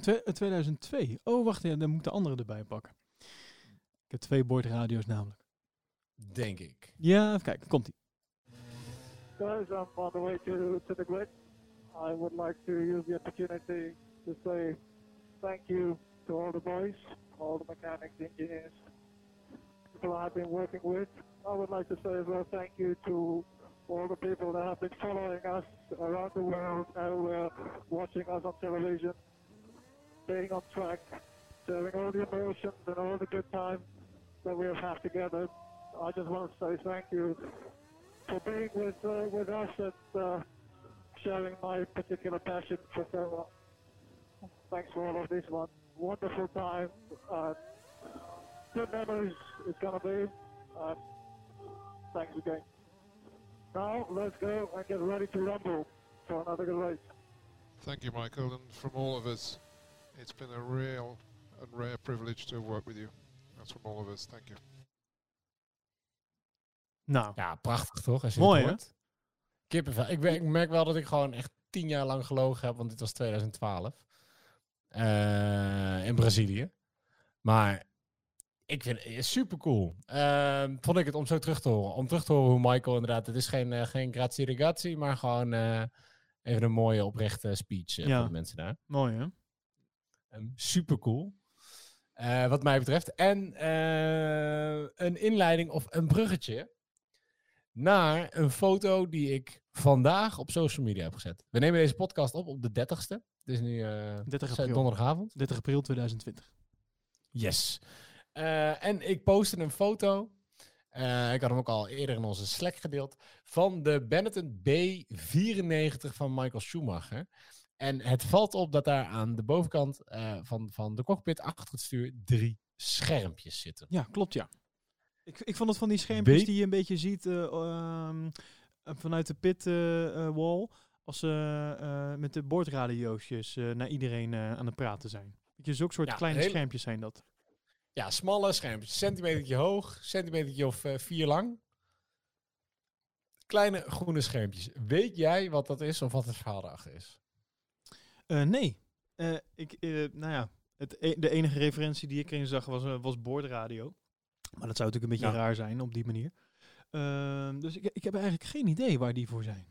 Twe- eh, 2002. Oh, wacht, ja, dan moet ik de andere erbij pakken. Ik heb twee boordradio's namelijk. Denk ik. Ja, even kijken, komt ie. Guys, I'm on the way to, to the grid. I would like to use the opportunity to say thank you to all the boys, all the mechanics, engineers, people I've been working with. I would like to say as well thank you to all the people that have been following us around the world and watching us on television, staying on track, sharing all the emotions and all the good times that we have had together. I just want to say thank you for being with uh, with us and uh, sharing my particular passion for so long. Thanks for all of this one. Wonderful time. Uh, good memories it's gonna be. Uh, thanks again. Now let's go and get ready to rumble for another good race. Thank you, Michael, and from all of us, it's been a real and rare privilege to work with you. That's from all of us. Thank you. Nou, Ja, prachtig toch? Als je Mooi, het hoort. Kippenvel. Ik, ik merk wel dat ik gewoon echt tien jaar lang gelogen heb, want dit was 2012. Eh, in Brazilië. Maar ik vind het super cool. vond ik het om zo terug te horen. Om terug te horen hoe Michael inderdaad, het is geen, eh, geen grazie ragazzi, maar gewoon eh, even een mooie oprechte speech Ja. voor de mensen daar. mooi hè? Ehm, super cool. Wat mij betreft. En een inleiding of een bruggetje naar een foto die ik vandaag op social media heb gezet. We nemen deze podcast op op de 30ste. Het is nu eh, 30 z- april. donderdagavond. 30 april 2020. Yes. Eh, en ik postte een foto. eh, ik had hem ook al eerder in onze Slack gedeeld. Van de Benetton B94 van Michael Schumacher. En het valt op dat daar aan de bovenkant van, van de cockpit achter het stuur drie schermpjes zitten. Ja, klopt ja. Ik, ik vond het van die schermpjes die je een beetje ziet eh, ehm, eh, vanuit de pit eh, wall. Als ze eh, met de boordradiootjes eh, naar iedereen eh, aan het praten zijn. Weet je, zulke soort Ja, kleine hele- schermpjes zijn dat. Ja, smalle schermpjes. Centimetertje hoog, centimetertje of eh, vier lang. Kleine groene schermpjes. Weet jij wat dat is of wat het verhaal erachter is? Eh, nee. Eh, ik, eh, nou ja, het, e- de enige referentie die ik erin zag was, was boordradio. Maar dat zou natuurlijk een beetje Ja. raar zijn op die manier. Ehm, dus ik, ik heb eigenlijk geen idee waar die voor zijn.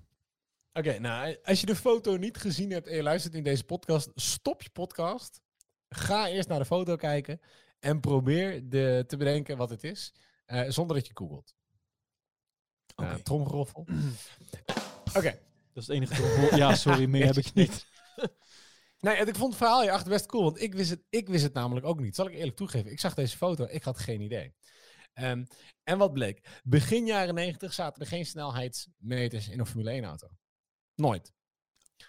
Oké, nou, als je de foto niet gezien hebt en je luistert in deze podcast, stop je podcast. Ga eerst naar de foto kijken en probeer de, te bedenken wat het is, eh, zonder dat je googelt. Oké. Uh, tromgeroffel. Oké. Dat is het enige. ja, sorry, meer heb ik niet. Nee, en ik vond het verhaal hierachter best cool, want ik wist, het, ik wist het namelijk ook niet. Zal ik eerlijk toegeven, ik zag deze foto, ik had geen idee. Ehm, en wat bleek? Begin jaren 90 zaten er geen snelheidsmeters in een Formule 1 auto. Nooit.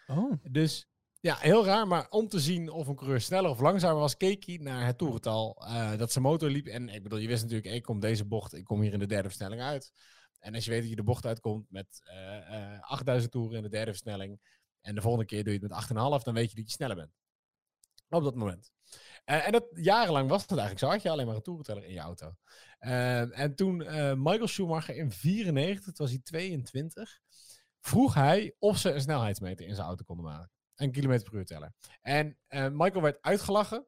Oh, Dus ja, heel raar. Maar om te zien of een coureur sneller of langzamer was, keek hij naar het toerental eh, dat zijn motor liep. En ik bedoel, je wist natuurlijk, ik kom deze bocht, ik kom hier in de derde versnelling uit. En als je weet dat je de bocht uitkomt met eh, eh, 8000 toeren in de derde versnelling. En de volgende keer doe je het met 8,5, dan weet je dat je sneller bent. Op dat moment. En dat, jarenlang was dat eigenlijk zo. Had je alleen maar een toerenteller in je auto. Eh, en toen eh, Michael Schumacher in 94, toen was hij 22, vroeg hij of ze een snelheidsmeter in zijn auto konden maken. Een kilometer per uur teller. En eh, Michael werd uitgelachen.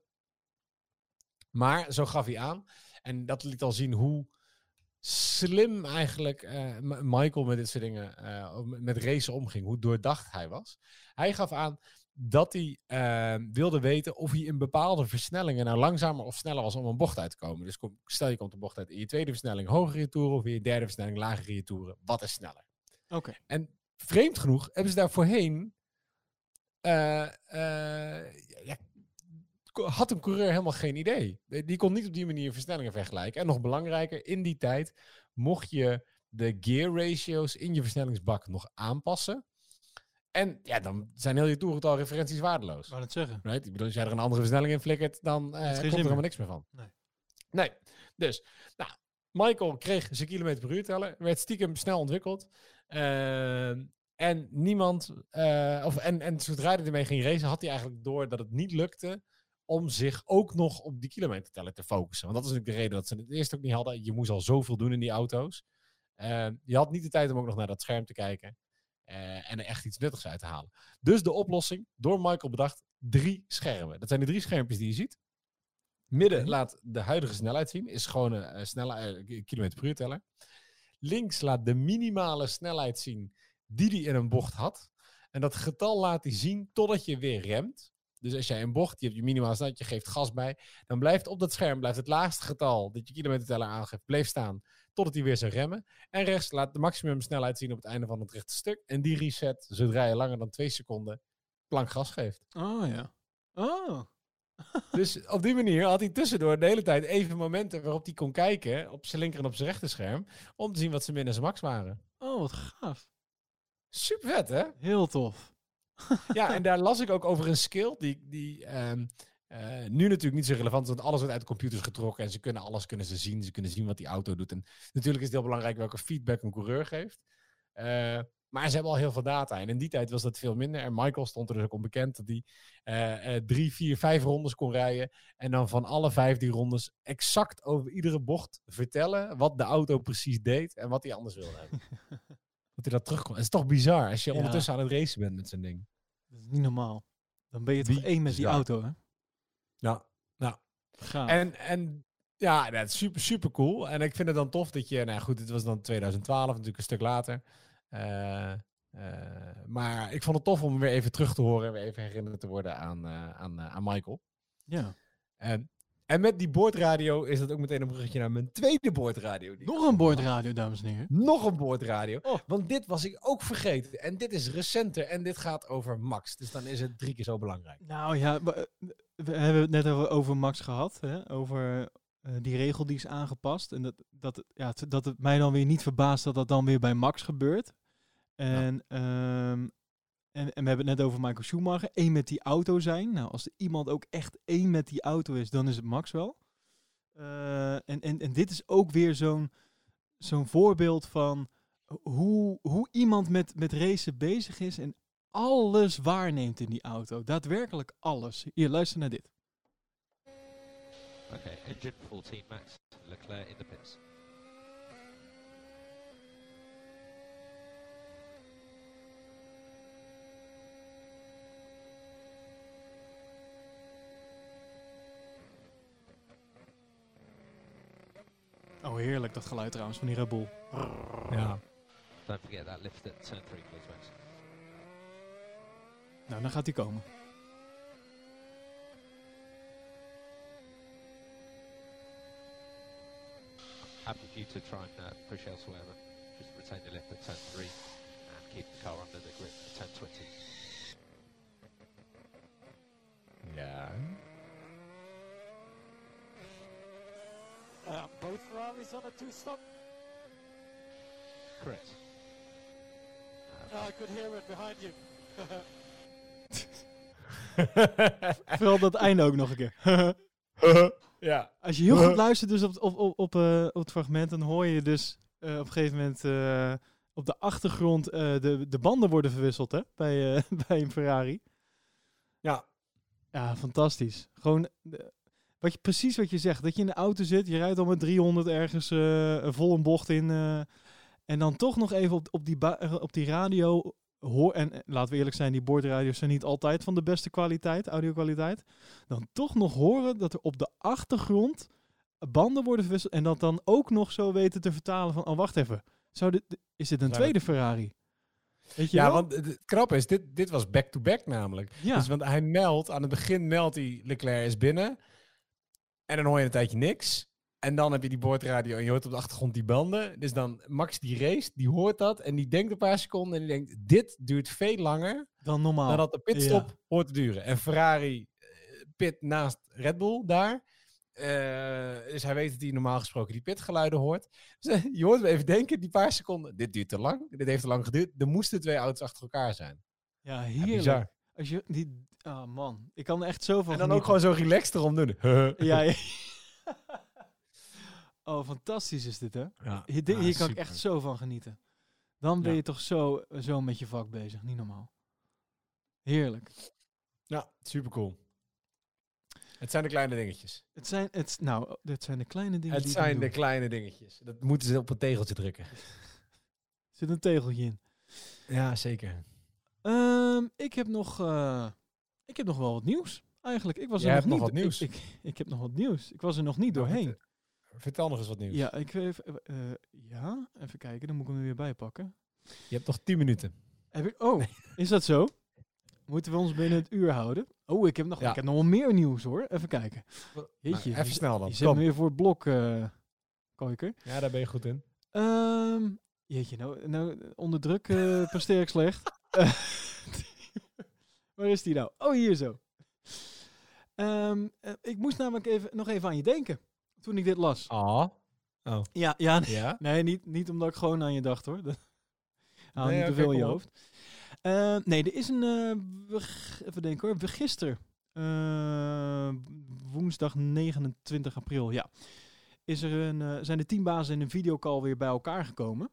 Maar zo gaf hij aan. En dat liet al zien hoe slim eigenlijk eh, Michael met dit soort dingen, met racen omging. Hoe doordacht hij was. Hij gaf aan dat hij eh, wilde weten of hij in bepaalde versnellingen nou langzamer of sneller was om een bocht uit te komen. Dus kom, stel je komt de bocht uit in je tweede versnelling hoger je toeren of in je derde versnelling lager je toeren. Wat is sneller? oké. En vreemd genoeg hebben ze daar voorheen. eh, eh, ja, had een coureur helemaal geen idee. Die kon niet op die manier versnellingen vergelijken. En nog belangrijker, in die tijd mocht je de gear ratio's in je versnellingsbak nog aanpassen. En ja, dan zijn heel je toerental referenties waardeloos. Wou het zeggen. Right? Ik bedoel, als jij er een andere versnelling in flikkert, dan eh, geen komt er meer. helemaal niks meer van. Nee. Nee. Dus, nou, Michael kreeg zijn kilometer per uur teller. Werd stiekem snel ontwikkeld. Ehm, en niemand, eh, of, en, en zodra hij ermee ging racen, had hij eigenlijk door dat het niet lukte om zich ook nog op die kilometerteller te focussen. Want dat is natuurlijk de reden dat ze het eerst ook niet hadden. Je moest al zoveel doen in die auto's. Je had niet de tijd om ook nog naar dat scherm te kijken. Eh, en er echt iets nuttigs uit te halen. Dus de oplossing, door Michael bedacht, drie schermen. Dat zijn de drie schermpjes die je ziet. Midden Oké. laat de huidige snelheid zien, is gewoon een eh, snelle, eh, kilometer per uur teller. Links laat de minimale snelheid zien die hij in een bocht had. En dat getal laat hij zien totdat je weer remt. Dus als jij een bocht, je hebt je minimale snelheid, je geeft gas bij, dan blijft op dat scherm blijft het laagste getal dat je kilometerteller aangeeft, bleef staan totdat hij weer zou remmen. En rechts laat de maximum snelheid zien op het einde van het rechte stuk. En die reset zodra je langer dan twee seconden plank gas geeft. Oh ja. Oh. Dus op die manier had hij tussendoor de hele tijd even momenten waarop hij kon kijken op zijn linker en op zijn rechter scherm. Om te zien wat zijn min en zijn max waren. Oh, wat gaaf. Super vet, hè? Heel tof. Ja, en daar las ik ook over een skill die, die ehm, eh, nu natuurlijk niet zo relevant want alles wordt uit de computers getrokken en ze kunnen alles kunnen ze zien. Ze kunnen zien wat die auto doet. En natuurlijk is het heel belangrijk welke feedback een coureur geeft. Eh, maar ze hebben al heel veel data. En in die tijd was dat veel minder. En Michael stond er dus ook onbekend dat hij eh, eh, drie, vier, vijf rondes kon rijden. En dan van alle vijf die rondes exact over iedere bocht vertellen wat de auto precies deed en wat hij anders wilde hebben. dat hij dat terugkomt. Het is toch bizar als je Ja. ondertussen aan het racen bent met zo'n ding. Dat is niet normaal. Dan ben je toch Wie één met die auto, hè? Ja. Gaaf. En, en ja, dat is super, super cool. En ik vind het dan tof dat je, nou goed, dit was dan 2012, natuurlijk een stuk later. Eh, maar ik vond het tof om weer even terug te horen en weer even herinnerd te worden aan, eh, aan, aan Michael. ja. En, en met die boordradio is dat ook meteen een bruggetje naar mijn tweede boordradio. Nog een boordradio, dames en heren. Nog een boordradio. Oh. Want dit was ik ook vergeten. En dit is recenter en dit gaat over Max. Dus dan is het drie keer zo belangrijk. Nou ja, eh, we hebben het net over, over Max gehad. Hè? Over eh, die regel die is aangepast. En dat, dat, het- ja, dat het mij dan weer niet verbaast dat dat dan weer bij Max gebeurt. En, ehm, en, en we hebben het net over Michael Schumacher. Eén met die auto zijn. Nou, als er iemand ook echt één met die auto is, dan is het Max wel. Eh, en, en, en dit is ook weer zo'n zo'n voorbeeld van hoe, hoe iemand met, met racen bezig is en alles waarneemt in die auto. Daadwerkelijk alles. Hier, luister naar dit. Okay, engine 14 max, Leclerc in the pits. Oh, heerlijk dat geluid trouwens van die Red Bull. Ja. Don't forget that lift at turn 3, please. Nou, dan gaat hij komen. Happy for you to try and uh, push elsewhere, but just retain the lift at turn 3 and keep the car under the grip at turn 20. Ja. Uh, both Ferraris on a two-stop. Correct. I could hear it behind you. Vooral dat einde ook nog een keer. ja. Als je heel goed luistert dus op, op, op, op, eh, op het fragment, dan hoor je dus eh, op een gegeven moment eh, op de achtergrond de, de banden worden verwisseld hè, bij, bij een Ferrari. Ja. Ja, fantastisch. Gewoon wat je, precies wat je zegt. Dat je in de auto zit, je rijdt al met 300 ergens vol een bocht in. en dan toch nog even op, op, die, op die radio hoor. En eh, laten we eerlijk zijn, die boordradio's zijn niet altijd van de beste kwaliteit, audio-kwaliteit. Dan toch nog horen dat er op de achtergrond banden worden verwisseld. En dat dan ook nog zo weten te vertalen van, oh wacht even. Zou dit, is dit een Zou tweede Ferrari? Weet je Ja, wel? want het grappige is, dit, dit was back-to-back namelijk. ja. Dus want hij meldt, aan het begin meldt hij Leclerc is binnen. En dan hoor je een tijdje niks. En dan heb je die boordradio en je hoort op de achtergrond die banden. Dus dan Max die race, die hoort dat en die denkt een paar seconden en die denkt, dit duurt veel langer dan normaal. dan dat de pitstop hoort te duren. En Ferrari eh, pit naast Red Bull daar. Eh, dus hij weet dat hij normaal gesproken die pitgeluiden hoort. Dus, eh, je hoort me even denken, die paar seconden, dit duurt te lang. Dit heeft te lang geduurd. Er moesten twee auto's achter elkaar zijn. Ja, Ja, heerlijk. bizar. Als je die, ah man, ik kan er echt zo van En dan ook gewoon zo relaxed erom doen. Ja, ja. oh, fantastisch is dit, hè? Ja. Hier, dit- Ah, hier kan ik echt zo van genieten. Dan ben Ja. je toch zo, zo met je vak bezig, niet normaal. Heerlijk. Ja, super cool. Het zijn de kleine dingetjes. Het zijn, het, nou, dit zijn de kleine dingen Het zijn de kleine dingetjes. Dat moeten ze op een tegeltje drukken. Er zit een tegeltje in. Ja, zeker. Ehm, ik heb nog, eh, ik heb nog wel wat nieuws. Eigenlijk, ik was Jij er nog nog niet. wat nieuws. Ik, ik, ik heb nog wat nieuws. Ik was er nog niet Nou, doorheen. Vertel- nog eens wat nieuws. Ja, ik even, eh, ja, even kijken. Dan moet ik hem er weer bij pakken. Je hebt nog 10 minuten. Heb ik, oh, is dat zo? Moeten we ons binnen het uur houden? Oh, ik heb nog, Ja. ik heb nog wel meer nieuws hoor. Even kijken. Jeetje, Nou, even snel dan. je me weer voor het blok, eh Koiker. Ja, daar ben je goed in. Ehm, jeetje, nou, nou onder druk presteer ik slecht. Waar is die nou? Oh, hier zo. Ehm, eh, ik moest namelijk even, nog even aan je denken toen ik dit las. Ah. Oh. Ja, ja, nee, Ja? nee niet, niet omdat ik gewoon aan je dacht hoor. Haal Nee, niet te veel in je hoofd. Eh, nee, er is een, we- even denken hoor, gisteren, eh, woensdag 29 april, ja, is er een, zijn de teambazen in een videocall weer bij elkaar gekomen.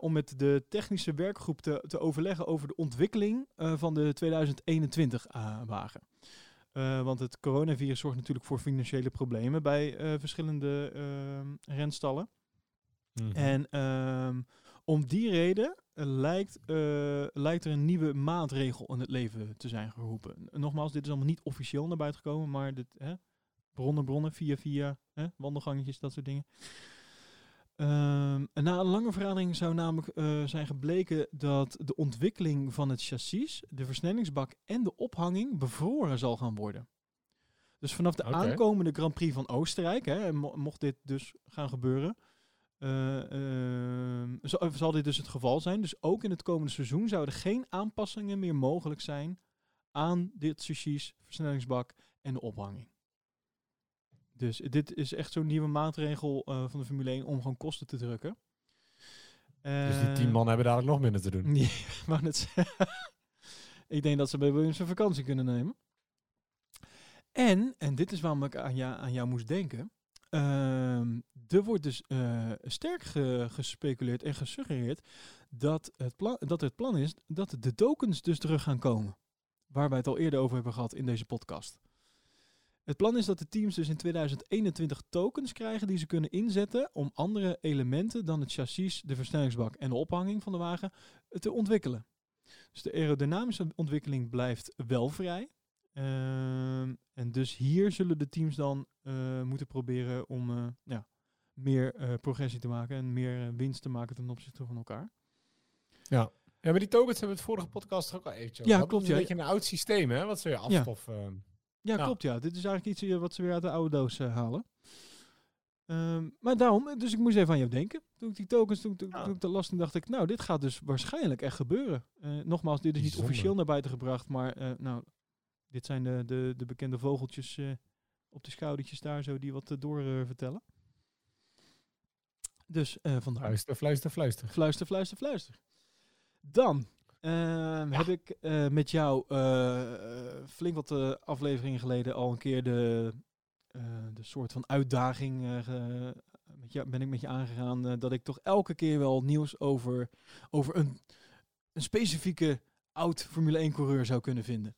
om met de technische werkgroep te, te overleggen over de ontwikkeling van de 2021-wagen. Eh, want het coronavirus zorgt natuurlijk voor financiële problemen bij eh, verschillende eh, renstallen. Mhm. En ehm, om die reden eh, lijkt, lijkt er een nieuwe maatregel in het leven te zijn geroepen. Nogmaals, dit is allemaal niet officieel naar buiten gekomen, maar dit, hè, bronnen, bronnen, via, via, hè, wandelgangetjes, dat soort dingen. Ehm, en na een lange vergadering zou namelijk eh, zijn gebleken dat de ontwikkeling van het chassis, de versnellingsbak en de ophanging bevroren zal gaan worden. Dus vanaf de aankomende Grand Prix van Oostenrijk, hè, mocht dit dus gaan gebeuren, eh, ehm, zal, zal dit dus het geval zijn. Dus ook in het komende seizoen zouden geen aanpassingen meer mogelijk zijn aan dit chassis, versnellingsbak en de ophanging. Dus dit is echt zo'n nieuwe maatregel eh, van de Formule 1 om gewoon kosten te drukken. Dus die Eh, 10 man hebben dadelijk nog minder te doen. Nee, wou net ik denk dat ze bij Williams een vakantie kunnen nemen. En, en dit is waarom ik aan, jou, aan jou moest denken. ehm, er wordt dus eh, sterk ge- gespeculeerd en gesuggereerd dat het, plan, dat het plan is dat de tokens dus terug gaan komen. Waar wij het al eerder over hebben gehad in deze podcast. Het plan is dat de teams dus in 2021 tokens krijgen die ze kunnen inzetten om andere elementen dan het chassis, de versnellingsbak en de ophanging van de wagen te ontwikkelen. Dus de aerodynamische ontwikkeling blijft wel vrij. Ehm, en dus hier zullen de teams dan eh, moeten proberen om eh, ja, meer eh, progressie te maken en meer winst te maken ten opzichte van elkaar. Ja. ja, maar die tokens hebben we het vorige podcast ook al eventjes over Ja, klopt, ja. een beetje een oud systeem, hè? Wat ze weer Ja. Ja, Ja. klopt ja. Dit is eigenlijk iets eh, wat ze weer uit de oude doos eh, halen. Ehm, maar daarom, eh, dus ik moest even aan jou denken. Toen ik die tokens, toen, toen, Ja. toen ik dat las, toen dacht ik, nou, dit gaat dus waarschijnlijk echt gebeuren. Nogmaals, dit is niet officieel naar buiten gebracht, maar nou, dit zijn de, de, de bekende vogeltjes op de schoudertjes daar zo, die wat door vertellen. Dus vandaar. Fluister, fluister, fluister. Fluister, fluister, fluister. Dan ehm, heb ik eh, met jou eh, flink wat eh, afleveringen geleden al een keer de, de soort van uitdaging met jou, ben ik met je aangegaan dat ik toch elke keer wel nieuws over, over een, een specifieke oud Formule 1 coureur zou kunnen vinden.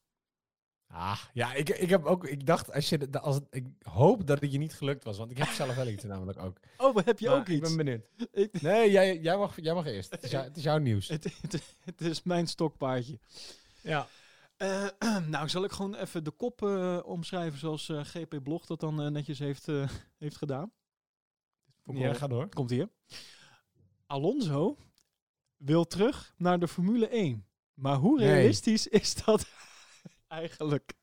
Ah, ja, ik, ik heb ook... Ik dacht, als je... de- Als het, ik hoop dat het je niet gelukt was, want ik heb zelf wel iets namelijk ook. Oh, heb je Maar ook Ik iets? ben benieuwd. Ik- Nee, jij, jij, mag, jij mag eerst. Het is, jou- het is jouw nieuws. het, het, het is mijn stokpaardje. Ja. Eh, nou, zal ik gewoon even de kop eh, omschrijven zoals eh, GP Blog dat dan netjes heeft, heeft gedaan. Ik Ja, ga door. Komt hier. Alonso wil terug naar de Formule 1. Maar hoe Nee. realistisch is dat eigenlijk?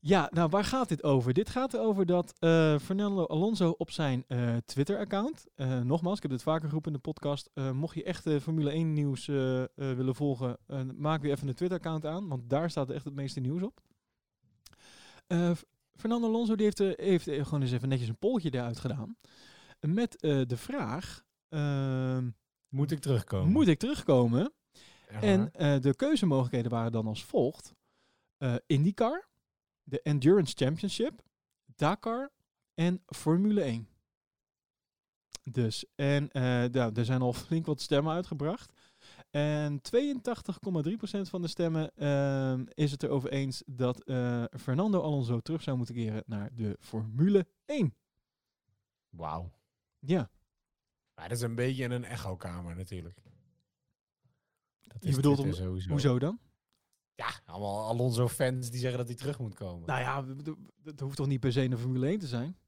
Ja, nou waar gaat dit over? Dit gaat erover dat eh, Fernando Alonso op zijn eh, Twitter-account, eh, nogmaals, ik heb dit vaker geroepen in de podcast, mocht je echt Formule 1 nieuws willen volgen, maak weer even een Twitter-account aan, want daar staat echt het meeste nieuws op. Fernando Alonso die heeft, heeft gewoon eens even netjes een polletje eruit gedaan. Met de vraag, ehm, Moet ik terugkomen? moet ik terugkomen? En eh, de keuzemogelijkheden waren dan als volgt. Eh, IndyCar, de Endurance Championship, Dakar en Formule 1. Dus, en nou, er zijn al flink wat stemmen uitgebracht. En 82,3% van de stemmen ehm, is het erover eens dat Fernando Alonso terug zou moeten keren naar de Formule 1. Wauw. Ja, Maar dat is een beetje een echokamer natuurlijk. Dat Je bedoelt om- sowieso. hoezo dan? Ja, allemaal Alonso-fans die zeggen dat hij terug moet komen. Nou ja, dat hoeft toch niet per se een Formule 1 te zijn?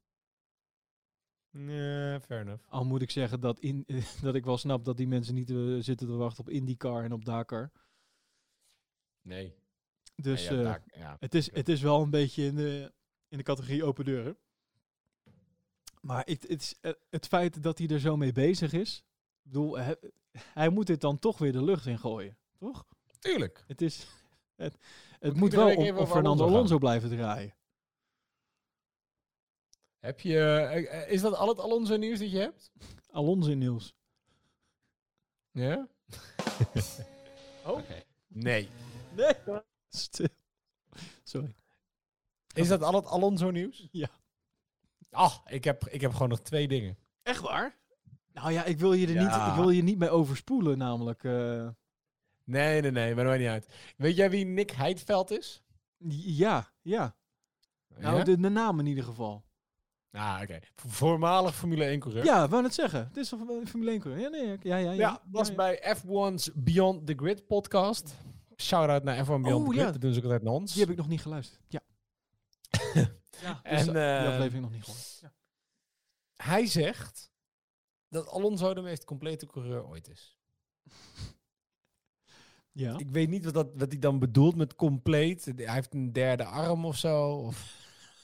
Nee, fair enough. Al moet ik zeggen dat, in, dat ik wel snap dat die mensen niet eh, zitten te wachten op IndyCar en op Dakar. Nee. Dus Ja, ja, eh, ja. het, is, het is wel een beetje in de, in de categorie open deuren. Maar het, het, is, eh, het feit dat hij er zo mee bezig is. Ik bedoel, hij, hij moet dit dan toch weer de lucht in gooien. Toch? Tuurlijk. Het, is, het, het Moet wel om, om over Fernando Alonso blijven draaien. Heb je, eh, eh, is dat al het Alonso nieuws dat je hebt? Alonso nieuws. Ja? Oh. Okay. Nee. Nee. Stil. Sorry. Is dat al het Alonso nieuws? Ja. Ah, ik heb, ik heb gewoon nog twee dingen. Echt waar? Nou ja, ik wil je er niet, ik wil je niet mee overspoelen, namelijk. eh, Nee, nee, nee, maar maakt niet uit. Weet jij wie Nick Heidveld is? ja, ja. Nou, de, de naam in ieder geval. Ah, oké. Voormalig Formule 1 coureur. Ja, wou net zeggen. Het is een Formule 1 coureur? Ja, nee, ja, ja. Ja, Ja, was ja. bij F1's Beyond the Grid podcast. Shout-out naar F1 Beyond Oh, the Grid. ja. Dat doen ze ook altijd naar ons. Die heb ik nog niet geluisterd. Ja. ja dus En, die eh, aflevering nog niet gehoord. Ja. Hij zegt dat Alonso de meest complete coureur ooit is. ja. Ik weet niet wat, dat, wat hij dan bedoelt met compleet. Hij heeft een derde arm of zo. Of,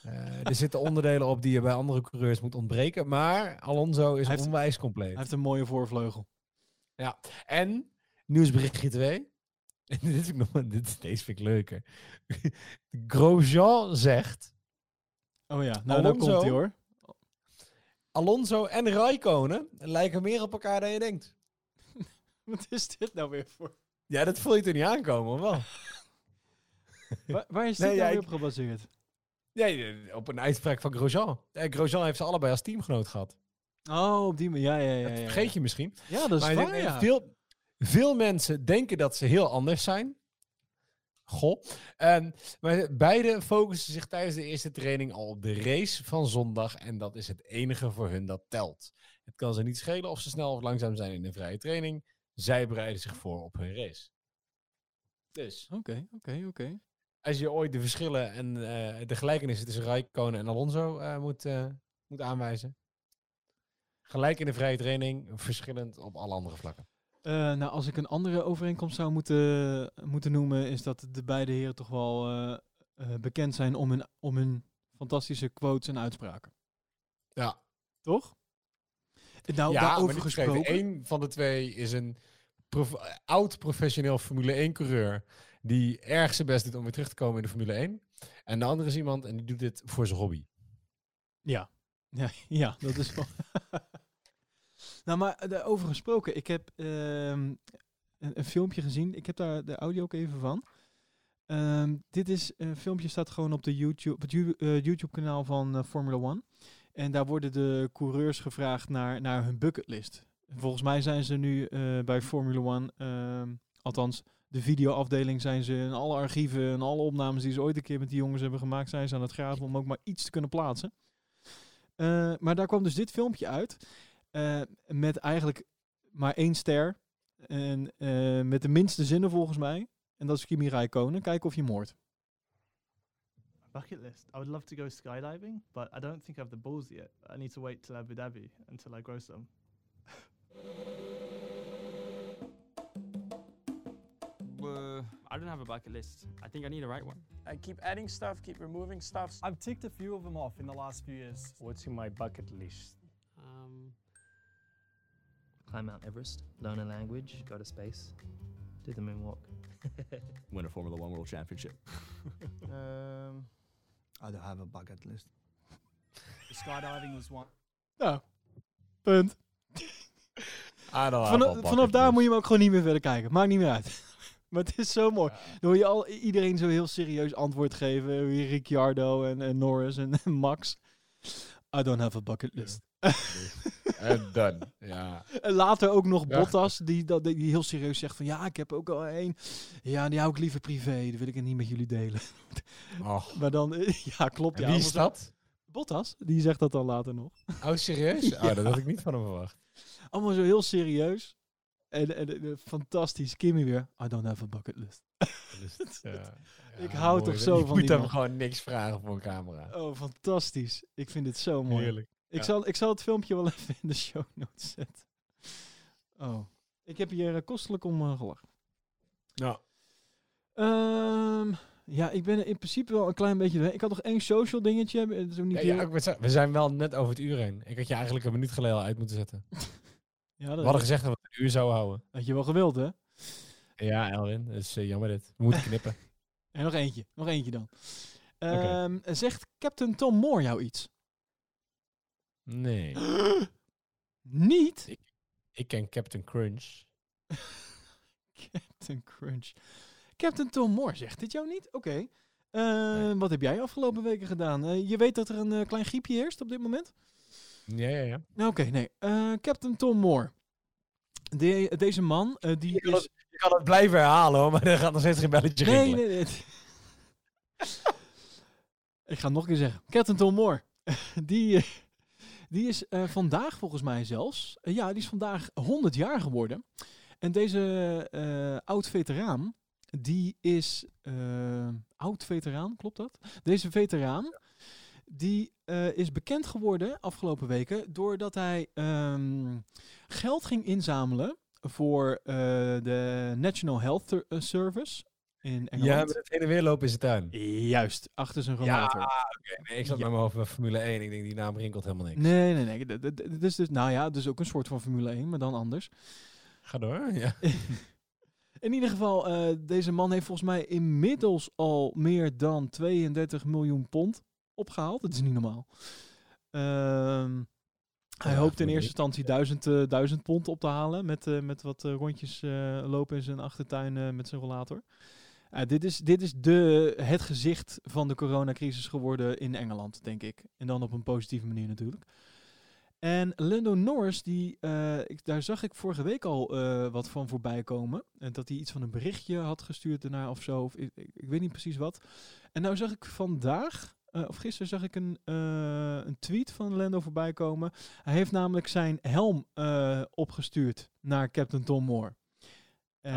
eh, er zitten onderdelen op die je bij andere coureurs moet ontbreken. Maar Alonso is heeft- onwijs compleet. Hij heeft een mooie voorvleugel. En nieuwsberichtje 2. En dit, is nog, dit, deze vind ik leuker. Grosjean zegt... Oh ja, nou dan Alonso? komt hij hoor. Alonso en Raikkonen lijken meer op elkaar dan je denkt. Wat is dit nou weer voor? Ja, dat voel je er niet aankomen, of wel? Waar, waar is dit Nee, nou ja, weer ik- op gebaseerd? Nee, op een uitspraak van Grosjean. Eh, Grosjean heeft ze allebei als teamgenoot gehad. Oh, op die manier. Ja, ja, ja. Dat ja, ja. vergeet je misschien. Ja, dat is Maar waar, dat ja. veel, veel mensen denken dat ze heel anders zijn. Goh. En, maar beide focussen zich tijdens de eerste training al op de race van zondag. En dat is het enige voor hun dat telt. Het kan ze niet schelen of ze snel of langzaam zijn in de vrije training. Zij bereiden zich voor op hun race. Dus Oké, oké, oké. als je ooit de verschillen en eh, de gelijkenissen tussen Raikkonen en Alonso eh, moet, eh, moet aanwijzen. Gelijk in de vrije training, verschillend op alle andere vlakken. Eh, nou, als ik een andere overeenkomst zou moeten, moeten noemen, is dat de beide heren toch wel eh, eh, bekend zijn om hun, om hun fantastische quotes en uitspraken. Ja. Toch? Nou, ja, daarover gesproken. Eén van de twee is een prof- oud professioneel Formule 1 coureur die erg zijn best doet om weer terug te komen in de Formule 1. En de andere is iemand en die doet dit voor zijn hobby. Ja. Ja, ja, dat is wel. nou, maar eh, daarover gesproken, ik heb ehm, een, filmpje gezien. Ik heb daar de audio ook even van. Ehm, dit is een filmpje staat gewoon op de YouTube, het eh, YouTube-kanaal van eh, Formula One. En daar worden de coureurs gevraagd naar, naar hun bucketlist. Volgens mij zijn ze nu eh, bij Formula One, ehm, althans de videoafdeling zijn ze in alle archieven en alle opnames die ze ooit een keer met die jongens hebben gemaakt, zijn ze aan het graven om ook maar iets te kunnen plaatsen. Eh, maar daar kwam dus dit filmpje uit. Eh, met eigenlijk maar één ster. En eh, met de minste zinnen volgens mij. En dat is Kimi Räikkönen. Kijken of je moord. Bucket list. I would love to go skydiving, but I don't think I have the balls yet. I need to wait till Abu Dhabi until I grow some. Uh, I don't have a bucket list. I think I need a right one. I keep adding stuff, keep removing stuff. I've ticked a few of them off in the last few years. What's in my bucket list? Climb Mount Everest, learn a language, go to space, do the moonwalk. Win a Formula One World Championship. Um, I don't have a bucket list. Skydiving was one. Nou, punt. Ah, dan Vanaf, vanaf daar moet je hem ook gewoon niet meer verder kijken. Maakt niet meer uit. Maar het is zo mooi. Dan hoor je al iedereen zo heel serieus antwoord geven. Ricciardo en, en Norris en, en Max. I don't have a bucket list. En dan, ja. En later ook nog Ja. Bottas, die, dat, die heel serieus zegt van... Ja, ik heb ook al één. Ja, die hou ik liever privé. Die wil ik niet met jullie delen. Och. Maar dan... eh, Ja, klopt. En ja, wie is dat? Bottas. Die zegt dat dan later nog. Oh, serieus? Oh, dat had ik niet van hem verwacht. Allemaal zo heel serieus. En, en, en, fantastisch. Kimmy weer. I don't have a bucket list. Ja. Ik hou mooi. toch zo je van moet die hem man. gewoon niks vragen voor een camera. Oh, fantastisch. Ik vind dit zo mooi. Heerlijk. Ik, Ja. zal, ik zal het filmpje wel even in de show notes zetten. Oh. Ik heb hier eh, kostelijk om eh, gelachen. Ja. Ehm, ja, ik ben in principe wel een klein beetje... Ik had nog één social dingetje. Het is ook niet Ja, we zijn wel net over het uur heen. Ik had je eigenlijk een minuut geleden al uit moeten zetten. Ja, We dat hadden gezegd dat we het uur zouden houden. had je wel gewild, hè? Ja, Elwin. Dat is eh, jammer dit. We moeten knippen. En nog eentje. Nog eentje dan. Ehm, Zegt Captain Tom Moore jou iets? Nee. Niet? Ik, ik ken Captain Crunch. Captain Crunch. Captain Tom Moore zegt dit jou niet? Oké. Eh, Wat heb jij afgelopen weken gedaan? Eh, je weet dat er een eh, klein griepje heerst op dit moment? Ja, ja, ja. Nou, Oké, nee. Captain Tom Moore. De- deze man, eh, die Je kan, is... het, je kan het blijven herhalen hoor, maar er gaat nog steeds geen belletje Nee, rinkelen. nee, nee. Ik ga het nog een keer zeggen. Tom Moore. die, eh, die is eh, vandaag volgens mij zelfs... ja, die is vandaag 100 jaar geworden. En deze oud-veteraan, die is... oud-veteraan, klopt dat? Deze veteraan, die eh, is bekend geworden afgelopen weken... doordat hij ehm, geld ging inzamelen voor eh, de National Health eh, Service in Engeland. Ja, met het heen en weer lopen in zijn tuin. Juist, achter zijn Ja, rollator. oké. Nee, ik zat met mijn hoofd bij Formule 1. Ik denk, die naam rinkelt helemaal niks. Nee, nee, nee. d- d- d- Het is dus, nou ja, het is ook een soort van Formule 1, maar dan anders. Ga door, ja. In ieder geval, deze man heeft volgens mij inmiddels al meer dan 32 miljoen pond opgehaald. Dat is niet normaal. Ehm, hij Ja, hoopt in eerste instantie 1000, eh, 1000 pond op te halen met, eh, met wat eh, rondjes lopen in zijn achtertuin met zijn rollator. Dit is, dit is de, het gezicht van de coronacrisis geworden in Engeland, denk ik. En dan op een positieve manier natuurlijk. En Lando Norris, die, ik, daar zag ik vorige week al wat van voorbij komen. En dat hij iets van een berichtje had gestuurd daarna of zo. Of, ik, ik, ik weet niet precies wat. En nou zag ik vandaag, eh, of gisteren zag ik een, eh, een tweet van Lando voorbij komen. Hij heeft namelijk zijn helm eh, opgestuurd naar Captain Tom Moore. Oh?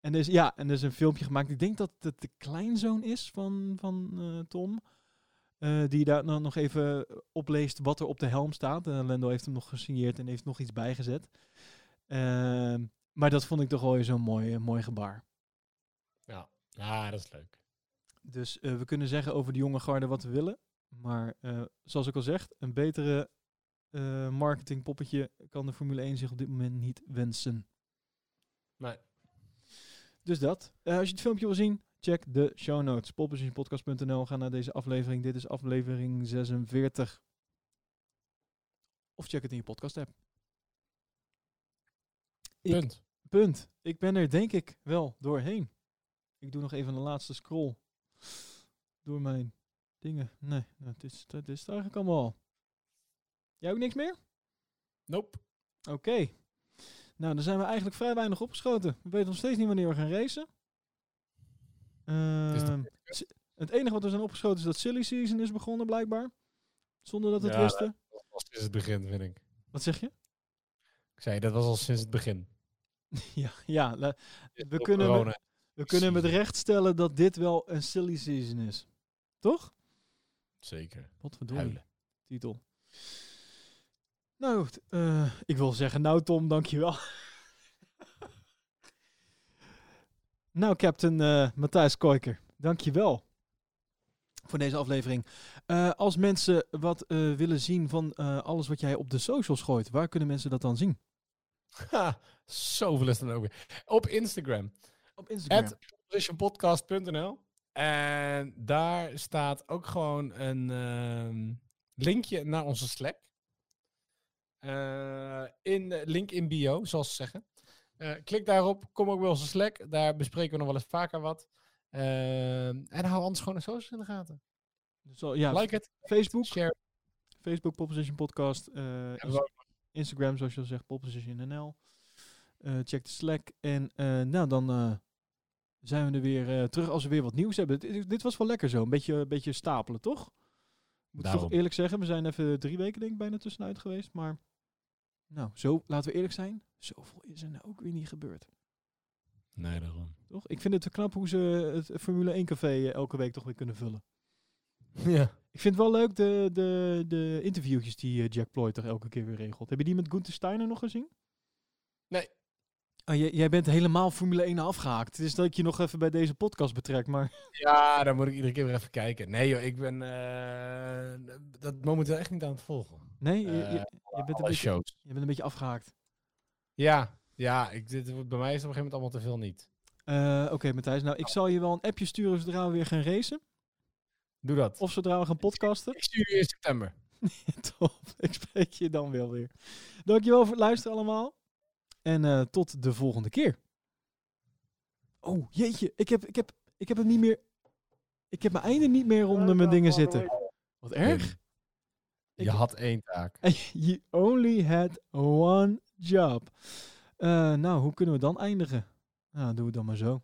En er is, ja, en er is een filmpje gemaakt. Ik denk dat het de kleinzoon is van, van Tom. die daar dan nog even opleest wat er op de helm staat. En Lando heeft hem nog gesigneerd en heeft nog iets bijgezet. Maar dat vond ik toch wel zo'n mooi, mooi gebaar. Ja. ja, dat is leuk. Dus eh, we kunnen zeggen over de jonge garde wat we willen. Maar eh, zoals ik al zeg, een betere eh marketingpoppetje kan de Formule 1 zich op dit moment niet wensen. Nee. Dus dat. Als je het filmpje wil zien, check de show notes. Poppositionpodcast.nl. Ga naar deze aflevering. Dit is aflevering 46. Of check het in je podcast app. Ik- Punt. Punt. Ik ben er denk ik wel doorheen. Ik doe nog even een laatste scroll. Door mijn dingen. Nee, nou, dit, is, dit is het eigenlijk allemaal al. Jij ook niks meer? Nope. Oké. Nou, dan zijn we eigenlijk vrij weinig opgeschoten. We weten nog steeds niet wanneer we gaan racen. Ehm, het enige wat we zijn opgeschoten is dat Silly Season is begonnen, blijkbaar. Zonder dat we het Ja, wisten. Dat was sinds het begin, vind ik. Wat zeg je? Ik zei, dat was al sinds het begin. ja, ja we, kunnen. We kunnen met recht stellen dat dit wel een Silly Season is. Toch? Zeker. Wat verdorie. Huilen. Titel. Nou, eh, ik wil zeggen, nou Tom, dankjewel. nou, Captain eh Matthijs Koiker, dankjewel voor deze aflevering. Eh, als mensen wat willen zien van alles wat jij op de socials gooit, waar kunnen mensen dat dan zien? Ha, zoveel is dan ook weer. Op Instagram. Op Instagram. At positionpodcast.nl En daar staat ook gewoon een ehm, linkje naar onze Slack. Eh, in link in bio, zoals ze zeggen. Eh, klik daarop, kom ook bij onze Slack. Daar bespreken we nog wel eens vaker wat. Eh, en hou anders gewoon de socials in de gaten. Al- ja, like het. Facebook, Share. Facebook Popposition Podcast. eh. Instagram, zoals je al zegt, Popposition NL. Eh, check de Slack. En eh, nou, dan eh, zijn we er weer eh, terug als we weer wat nieuws hebben. Dit, dit was wel lekker zo. Een beetje, een beetje stapelen, toch? Moet ik toch Daarom. eerlijk zeggen, we zijn even drie weken denk ik bijna tussenuit geweest. Maar nou, zo, laten we eerlijk zijn. Zoveel is er nou ook weer niet gebeurd. Nee, daarom. Toch? Ik vind het te knap hoe ze het Formule 1 café eh, elke week toch weer kunnen vullen. Ja. Ik vind het wel leuk de, de, de interviewtjes die eh, Jack Ploy toch elke keer weer regelt. Heb je die met Gunther Steiner nog gezien? Nee. Oh, jij, bent helemaal Formule 1 afgehaakt. Het is dat ik je nog even bij deze podcast betrek, maar... Ja, dan moet ik iedere keer weer even kijken. Nee joh, ik ben eh, dat momenteel echt niet aan het volgen. Nee, je, je, Eh, je bent, een alle beetje, shows. je bent een beetje afgehaakt. Ja, ja ik, dit, bij mij is het op een gegeven moment allemaal te veel niet. Eh, Oké, Matthijs. Nou, ik zal je wel een appje sturen zodra we weer gaan racen. Doe dat. Of zodra we gaan podcasten. Ik stuur je in september. Top. Ik spreek je dan wel weer. Dankjewel voor het luisteren allemaal. En eh, tot de volgende keer. Oh, jeetje. Ik heb, ik heb, ik heb het niet meer... Ik heb mijn einde niet meer onder mijn dingen zitten. Wat erg. Je had één taak. You only had one job. Eh, nou, hoe kunnen we dan eindigen? Nou, doen we dan maar zo.